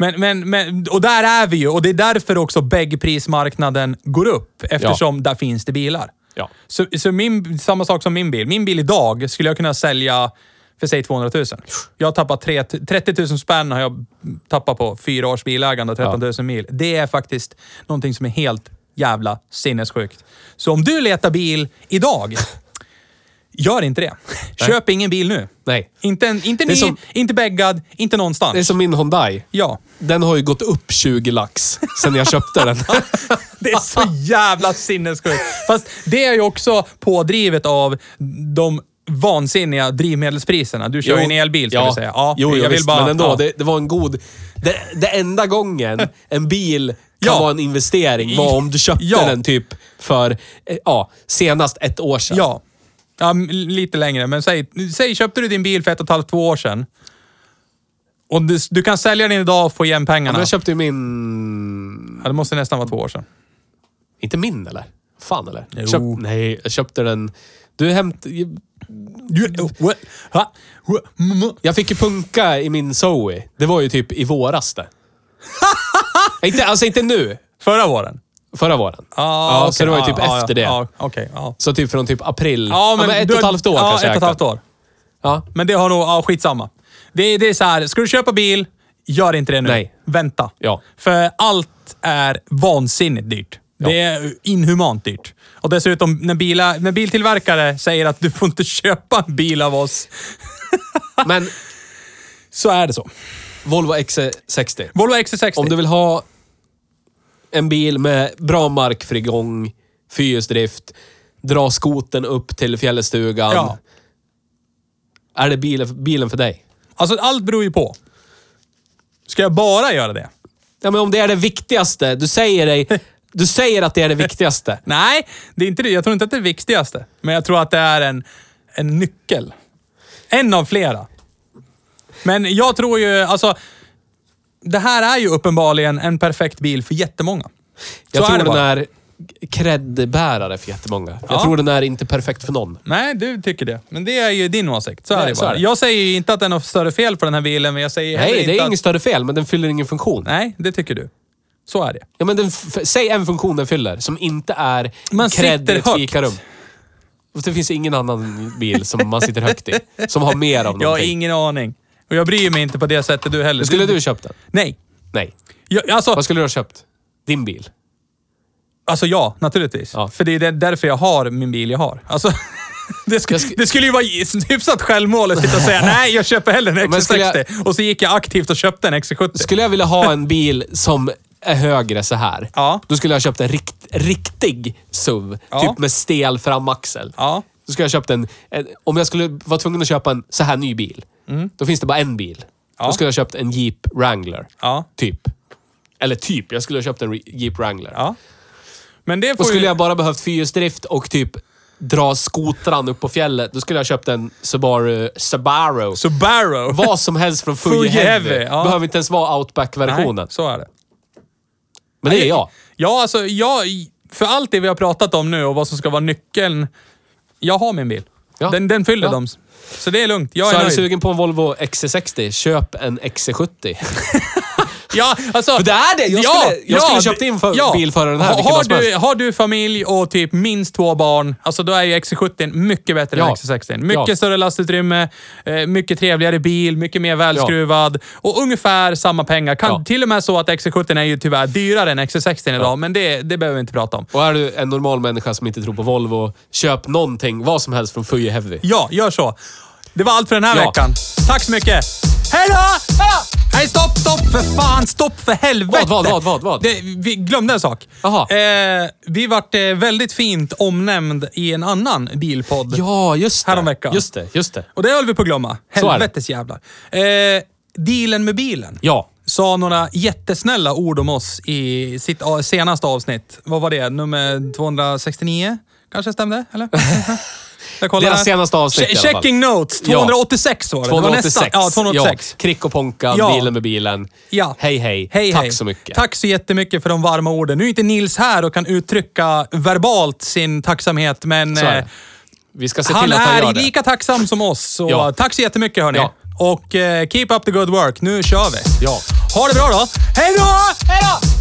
Men, men, men, och där är vi ju och det är därför också bäggprismarknaden går upp. Eftersom där finns det bilar. Ja. Så, så min, samma sak som min bil. Min bil idag skulle jag kunna sälja för säg 200 000. Jag har tappat tre, 30 000 spänn har jag tappat på fyra års bilägande och 13 000 mil. Det är faktiskt någonting som är helt jävla sinnessjukt. Så om du letar bil idag, <laughs> gör inte det. Köp ingen bil nu. Nej. Inte, en, inte ny, som- inte bäggad, inte någonstans. Det är som min Hyundai. Ja. Den har ju gått upp 20 lax sen jag köpte den. <laughs> Det är så jävla sinnessjukt. Fast det är ju också pådrivet av de vansinniga drivmedelspriserna. Du kör ju en elbil, ska ja. vi säga. Ja, jo, jo, jag vill visst, bara, men ändå. ja. Det, det var en god... Det, det enda gången en bil kan Ja. vara en investering var om du köpte Ja. den typ för, eh, ja, senast ett år sedan. Ja. Ja, lite längre. Men säg, säg, köpte du din bil för ett och ett halvt, två år sedan. Och du, du kan sälja den idag och få igen pengarna. Men jag köpte ju min... Ja, det måste nästan vara två år sedan. Inte min eller? Fan eller? Jo. Köp, nej, jag köpte den... Du hämt... Du, what? Ha? What? Mm. Jag fick ju punka i min Zoe. Det var ju typ i våras det. <laughs> inte, alltså inte nu. Förra våren? Förra våren. Ah, ja, okej. så det var ju Ah, typ ah, efter det. Ja, okej. ja. Så typ från typ april. Ja, men, ett och ett halvt år ja, kanske ett och ett halvt år. Ja. Men det har nog, ja skitsamma. Det, det är så här, ska du köpa bil, gör inte det nu. Nej. Vänta. Ja. För allt är vansinnigt dyrt. Det är inhumant dyrt. Och dessutom, när, bila, när biltillverkare säger att du får inte <laughs> köpa en bil av oss, <laughs> Men så är det så. Volvo XC60. Volvo XC60. Om du vill ha en bil med bra markfrigång, fyrhjulsdrift, dra skoten upp till fjällstugan. Ja. Är det bilen, bilen för dig? Alltså, allt beror ju på. Ska jag bara göra det? Ja, men om det är det viktigaste. Du säger, dig, <laughs> du säger att det är det viktigaste. <laughs> Nej, det är inte det. Jag tror inte att det är det viktigaste. Men jag tror att det är en, en nyckel. En av flera. Men jag tror ju, alltså... Det här är ju uppenbarligen en perfekt bil för jättemånga. Jag Så tror det den bara. är cred-bärare för jättemånga. Jag Ja. tror den är inte perfekt för någon. Nej, du tycker det. Men det är ju din åsikt. Så är det så bara. är det. Jag säger ju inte att det är något större fel på den här bilen, men jag säger heller Nej, inte det är att... inget större fel, men den fyller ingen funktion. Nej, det tycker du. Så är det. Ja, men den f- säg en funktion den fyller, som inte är Man sitter i ett högt. fikarum. Det finns ingen annan bil som man sitter högt i, som har mer av <laughs> Jag har någonting. ingen aning. Och jag bryr mig inte på det sättet du heller. Skulle du köpt den? Nej. Nej. Jag, alltså, Vad skulle du ha köpt? Din bil? Alltså ja, naturligtvis. Ja. För det är därför jag har min bil jag har. Alltså, <laughs> det, sk- Jag sk- det skulle ju vara hyfsat självmål att sitta och säga <laughs> nej, jag köper hellre en Men skulle XC60. Och så gick jag aktivt och köpte en XC70. Skulle jag vilja ha en bil som är högre så här, Ja. då skulle jag ha köpt en rikt, riktig SUV. Ja. Typ med stel framaxel. Ja. Då skulle jag ha köpt en, en... Om jag skulle vara tvungen att köpa en så här ny bil, då finns det bara en bil. Mm. Ja. Då skulle jag ha köpt en Jeep Wrangler. Ja. Typ. Eller typ, jag skulle ha köpt en Jeep Wrangler. ja. Men det får Då skulle ju... jag bara behövt fyrhjulsdrift och typ dra skotran upp på fjället. Då skulle jag ha köpt en Subaru... Subaru. Subaru. Vad som helst från <laughs> Fuji Heavy. Ja. Behöver inte ens vara Outback-versionen. Så är det. Men det är jag. Ja, alltså jag... För allt det vi har pratat om nu och vad som ska vara nyckeln. Jag har min bil. Ja. Den, den fyller Ja. dem. Så det är lugnt. Jag Så är är du nöjd. sugen på en Volvo XC60, köp en XC70. <laughs> Ja, alltså... För det är det. Jag skulle- jag skulle köpt in för- bil före den här, Har, vilken har, du, har du familj och typ minst två barn, alltså då är ju XC70 mycket bättre Ja. än XC60. Mycket Ja. större lastutrymme, eh, mycket trevligare bil, mycket mer välskruvad och ungefär samma pengar. Kan, Ja. Till och med så att XC70 är ju tyvärr dyrare än XC60 idag, men det, det behöver vi inte prata om. Och är du en normal människa som inte tror på Volvo, köp någonting, vad som helst från Fuje Heavy. Ja, gör så. Det var allt för den här Ja. veckan. Tack så mycket. Hej då! Nej, stopp, stopp för fan! Stopp för helvete! Vad, vad, vad, vad, vad? Det, vi glömde en sak. Jaha. Eh, vi vart eh, väldigt fint omnämnd i en annan bilpodd. Ja, just det. Häromveckan. Just det, just det. Och det höll vi på att glömma. Så är det. Helvetes jävlar. Eh, dealen med bilen. Ja. Sa några jättesnälla ord om oss i sitt a- senaste avsnitt. Vad var det? Nummer 269? Kanske stämde? Eller? <laughs> Jag kollar Deras senaste avsnitt Che- i alla fall. Checking notes. 286 var det. Det var 286. nästan. Ja, 286. Ja, Krick och Ponka, Ja. dealen med bilen. Ja. Hej, hej. Hej, Tack hej. så mycket. Tack så jättemycket för de varma orden. Nu är inte Nils här och kan uttrycka verbalt sin tacksamhet, men är eh. Vi ska se han till att han är gör det. lika tacksam som oss. Så Ja. tack så jättemycket hörni. Ja. Och eh, keep up the good work. Nu kör vi. Ja. Ha det bra då. Hej då! Hej då!